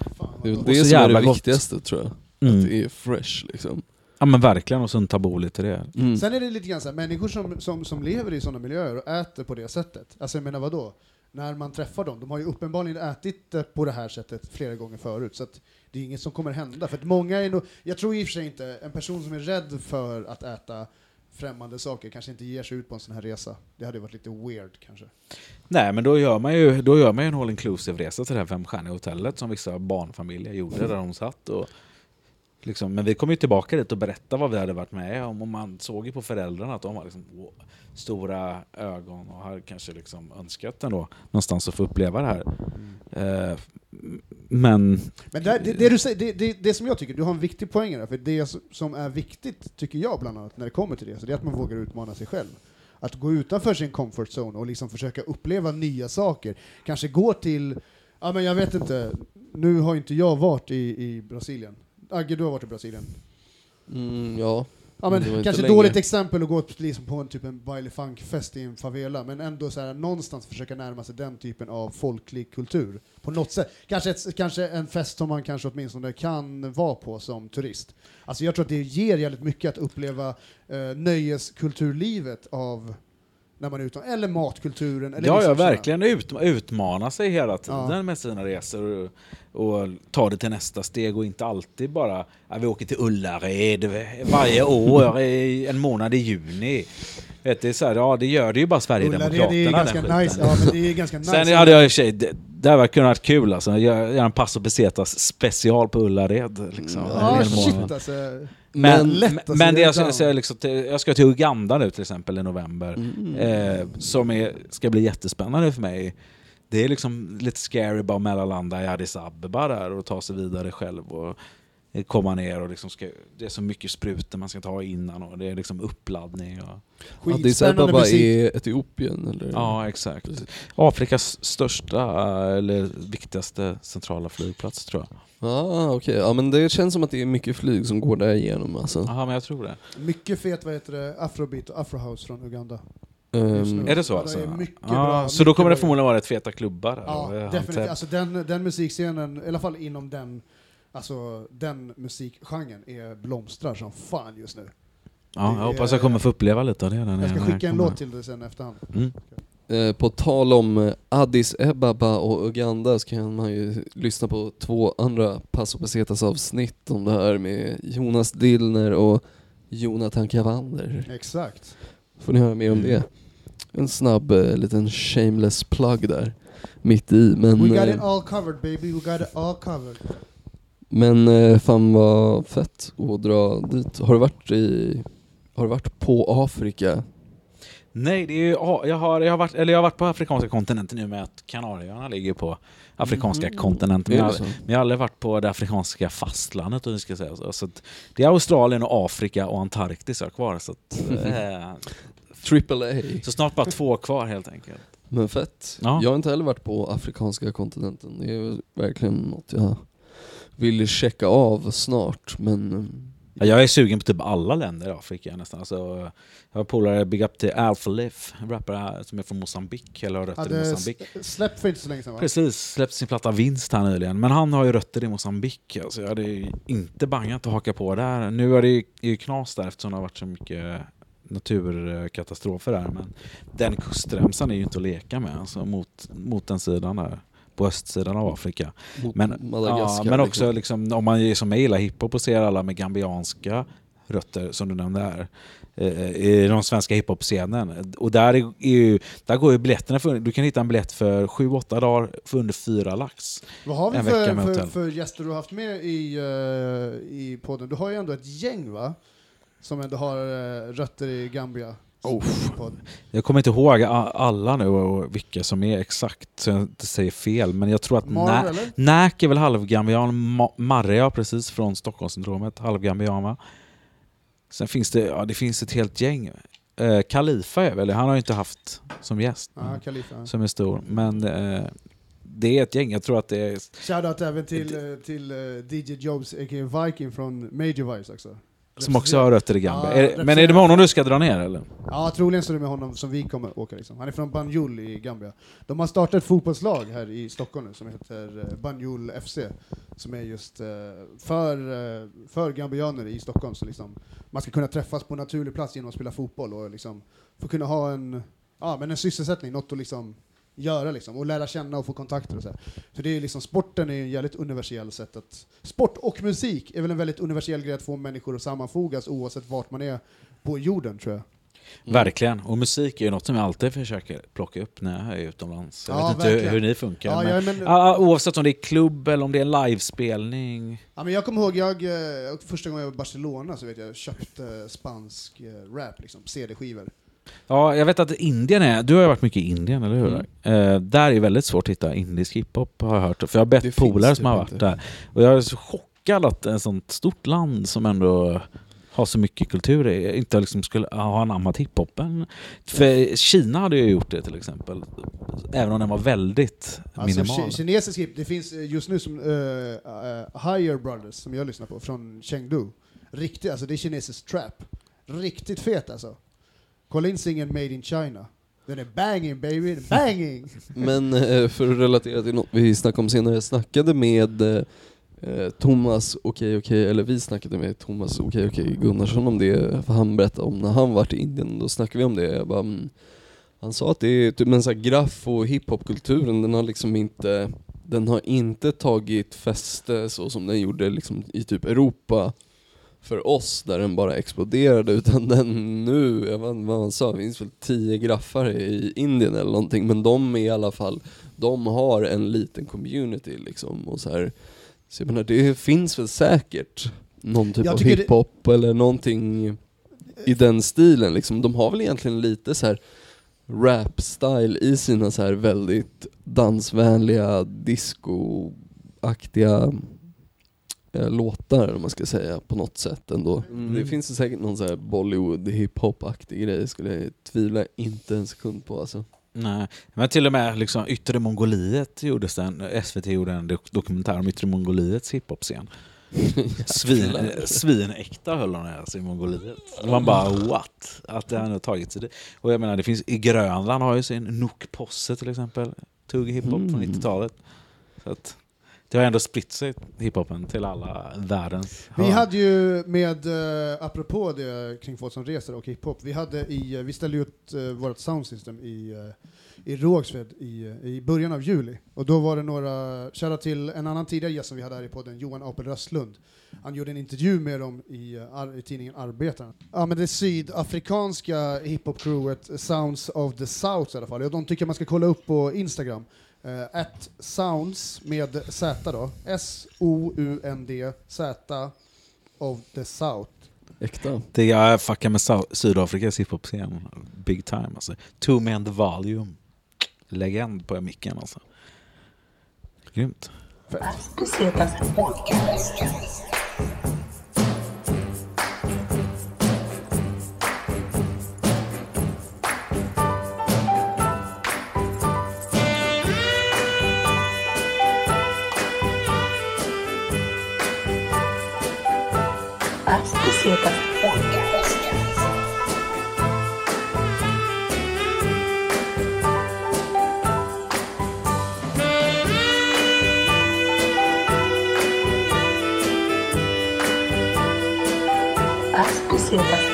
Det är det som är det gott. viktigaste tror jag. Mm. Att det är fresh liksom. ja men verkligen, och så en tabbouleh till det. Mm. Sen är det lite grann så här, människor som, som, som lever i sådana miljöer och äter på det sättet, alltså jag menar vadå? När man träffar dem, de har ju uppenbarligen ätit på det här sättet flera gånger förut, så att det är inget som kommer hända. För att många är nog, jag tror i och för sig inte, en person som är rädd för att äta främmande saker kanske inte ger sig ut på en sån här resa. Det hade varit lite weird kanske. Nej, men då gör man ju, då gör man ju en all inclusive resa till det här femstjärniga hotellet som vissa barnfamiljer gjorde där de satt. Och liksom, men vi kom ju tillbaka dit och berättade vad vi hade varit med om och man såg ju på föräldrarna att de har liksom, wow, stora ögon och har kanske liksom önskat ändå någonstans att få uppleva det här. Eh, men Men det, det, det, du säger, det, det, det som jag tycker, du har en viktig poäng här, för det som är viktigt, tycker jag bland annat, när det kommer till det, så det är att man vågar utmana sig själv. Att gå utanför sin comfort zone och liksom försöka uppleva nya saker. Kanske gå till, ja men jag vet inte, nu har inte jag varit i, i Brasilien. Agge, du har varit i Brasilien. Mm, ja. Ja, Men men kanske dåligt exempel att gå liksom på en typ en baile funk-fest i en favela, men ändå så här, någonstans försöka närma sig den typen av folklig kultur. På något sätt. Kanske, ett, kanske en fest som man kanske åtminstone kan vara på som turist. Alltså jag tror att det ger jävligt mycket att uppleva eh, nöjeskulturlivet av när man är eller matkulturen. Eller ja, liksom ja, sådär. verkligen ut, utmana sig hela tiden Ja. med sina resor och, och ta det till nästa steg och inte alltid bara ja, vi åker till Ullared varje år i en månad i juni. Vet, det, är så här, ja, det gör det ju bara Sverigedemokraterna. Ullared är ganska nice. Ja, men det är ganska nice. Sen hade jag i och för sig, det, hade kunnat varit kul alltså, göra en Passo Pesetas special på Ullared. Liksom, Mm, Ja, shit alltså. Men, lätt, men, alltså, men det jag, ska down. säga liksom, jag ska till Uganda nu till exempel i november. Mm. Eh, som är, ska bli jättespännande för mig. Det är liksom lite scary bara mellanlanda i Addis Abeba där och ta sig vidare själv. Och komma ner och liksom ska, det är så mycket sprutor man ska ta innan och det är liksom uppladdning. Och, Addis Skitspännande Abeba musik. är Etiopien eller? ja, exakt. Afrikas största eller viktigaste centrala flygplats tror jag. Ah, okej. Ja men det känns som att det är mycket flyg som går där igenom alltså. Jaha, men jag tror det. Mycket fet, vad heter det, afrobeat och afrohouse från Uganda. Nu. Är det så Ja, det alltså? är mycket ja, bra, så då kommer det förmodligen vara rätt feta klubbar. Ja, eh, definitivt. Alltså den, den musikscenen, i alla fall inom den, alltså den musikgenren är blomstrar som fan just nu. Ja, jag hoppas är- jag kommer få uppleva lite av det. när Jag ska skicka en låt till dig sen efterhand. Mm. Eh, På tal om eh, Addis Ababa och Uganda så kan man ju lyssna på två andra Passo Pesetas avsnitt om det här med Jonas Dillner och Jonathan Cavander. Exakt. Får ni höra mer om Mm. det. En snabb eh, liten shameless plug där, mitt i. Men, We got it all covered baby, we got it all covered. Men eh, fan vad fett att dra dit. Har du varit i, har du varit på Afrika? Nej, det är ju, ja, jag, har, jag, har varit, eller jag har varit på afrikanska kontinenten nu med att Kanarieöarna ligger på afrikanska Mhm. kontinenten. Men jag, men jag har aldrig varit på det afrikanska fastlandet om vi ska säga så. så det är Australien och Afrika och Antarktis jag har kvar. Så, att, eh, Triple A. så snart bara två kvar helt enkelt. Men fett. Ja. Jag har inte heller varit på afrikanska kontinenten. Det är verkligen något jag vill checka av snart. Men eh, Ja, Jag är sugen på typ alla länder i Afrika nästan. Alltså, jag har polare, big up till Alpha Liff, en rappare som är från Mosambik, eller har rötter i Hade Mosambik. släppt för inte så länge sedan va? Precis, släppt sin platta Vinst här nyligen. Men han har ju rötter i Mosambik. Alltså jag hade ju inte bangat att haka på där. Nu är det ju knas där eftersom det har varit så mycket naturkatastrofer där. Men den kustremsan är ju inte att leka med alltså, mot, mot den sidan där. På östsidan av Afrika. mot Men, ja, men också liksom, om man som mig gillar hiphop och ser alla med gambianska rötter som du nämnde här eh, i den svenska hiphop-scenen. Och där, är, ju, där går ju biljetterna för, du kan hitta en biljett för 7-8 dagar för under 4 lax. Vad har vi för, för, för gäster du har haft med i, eh, i podden? Du har ju ändå ett gäng va? Som ändå har uh, rötter i Gambia. Oh. Jag kommer inte ihåg alla nu och vilka som är exakt så jag inte säger fel, men jag tror att Nä- eller? Näk är väl halvgambian, Ma- Marre ja, precis från Stockholmssyndromet, halvgambian va? Sen finns det, ja det finns ett helt gäng. Eh, Khalifa är väl, han har ju inte haft som gäst. Ja, Khalifa. som är stor. Men eh, det är ett gäng. Jag tror att det är... Shoutout även till, eh, till eh, DJ Jobs, a.k.a. Viking från Major Vice också. Som också har rötter i Gambia. Ja, men är det med honom du ska dra ner eller? Ja, troligen så är det med honom som vi kommer åka. Liksom. Han är från Banjul i Gambia. De har startat ett fotbollslag här i Stockholm nu som heter eh, Banjul FC. Som är just eh, för, eh, för gambianer i Stockholm. Så liksom, man ska kunna träffas på en naturlig plats genom att spela fotboll och liksom, få kunna ha en, ja, men en sysselsättning, något att liksom göra liksom, och lära känna och få kontakter och så. här. Så det är liksom, sporten är en jävligt universell sätt att... Sport och musik är väl en väldigt universell grej att få människor att sammanfogas oavsett vart man är på jorden tror jag. Verkligen. Och musik är ju något som jag alltid försöker plocka upp när jag är utomlands. Jag Ja, vet inte hur, verkligen. hur ni funkar. Ja, men, ja, men- oavsett om det är klubb eller om det är en livespelning. Ja, men jag kommer ihåg, jag, eh, första gången jag var i Barcelona så vet jag, jag köpte spansk eh, rap, liksom, CD-skivor. Ja, jag vet att Indien är... Du har ju varit mycket i Indien, eller hur? Mm. Eh, där är det väldigt svårt att hitta indisk hiphop, har jag hört. För jag har bett polare typ som har varit inte. där. Och jag är så chockad att ett sånt stort land som ändå har så mycket kultur är- inte liksom skulle ha anammat hiphopen. För Kina hade ju gjort det till exempel. Även om den var väldigt Alltså, minimal. ki- kinesisk hip, det finns eh, just nu som uh, Higher Brothers, som jag lyssnar på, från Chengdu. Riktigt, alltså det är kinesisk trap. Riktigt fet alltså. Kolla in singeln Made in China. Den är banging baby, banging! Men eh, för att relatera till något vi snackade om senare, jag snackade med eh, eh Thomas, okej okej, eller vi snackade med Thomas, okej okej Gunnarsson om det, för han berättade om när han var i Indien, då snackade vi om det, jag bara, mm. Han sa att det är typ en sån här graff och hiphopkulturen, den har liksom inte, den har inte tagit fäste så som den gjorde liksom i typ Europa för oss där den bara exploderade utan den nu, jag vet inte vad han sa, det finns väl tio graffar i Indien eller någonting men de är i alla fall, de har en liten community liksom och så här. Så jag menar det finns väl säkert någon typ Jag av tycker det- hiphop eller någonting i den stilen liksom. De har väl egentligen lite så här rap-style i sina så här väldigt dansvänliga, disco-aktiga låtar om man ska säga på något sätt ändå. Mm. Det finns säkert någon så här Bollywood hiphop-aktig grej skulle jag tvivla inte en sekund på alltså. Nej, men till och med liksom Yttre Mongoliet gjordes en, SVT gjorde en dok- dokumentär om Yttre Mongoliets hiphop-scen. Svin, svinäkta höll de alltså i Mongoliet. Man bara what? Att det har tagit sig det. Och jag menar det finns i Grönland har ju sin Nuk Posse till exempel. Tugg hiphop från Mm. 90-talet. Så att det har ändå spritt sig hiphopen till alla världens Vi hörn. hade ju med, uh, apropå det kring folk som reser och hiphop, vi, hade i, eh, vi ställde ut uh, vårt soundsystem i, uh, i Rågsved i, eh, i början av juli. Och då var det några, kära till en annan tidigare gäst som vi hade här i podden, Johan Apel Röstlund. Han gjorde en intervju med dem i, eh, ar, i tidningen Arbetaren. Ja men det sydafrikanska hiphop-crewet Sounds of the South i alla fall. Och de tycker man ska kolla upp på Instagram. Uh, at sounds med Z då. S-O-U-N-D Z of the South. Äkta. Det jag fuckar med Sydafrikas hiphop-scen. Big time alltså. Two Man The Volume. Legend på micken alltså. Grymt. Bucetas Podcast. Bucetas Podcast. Bucetas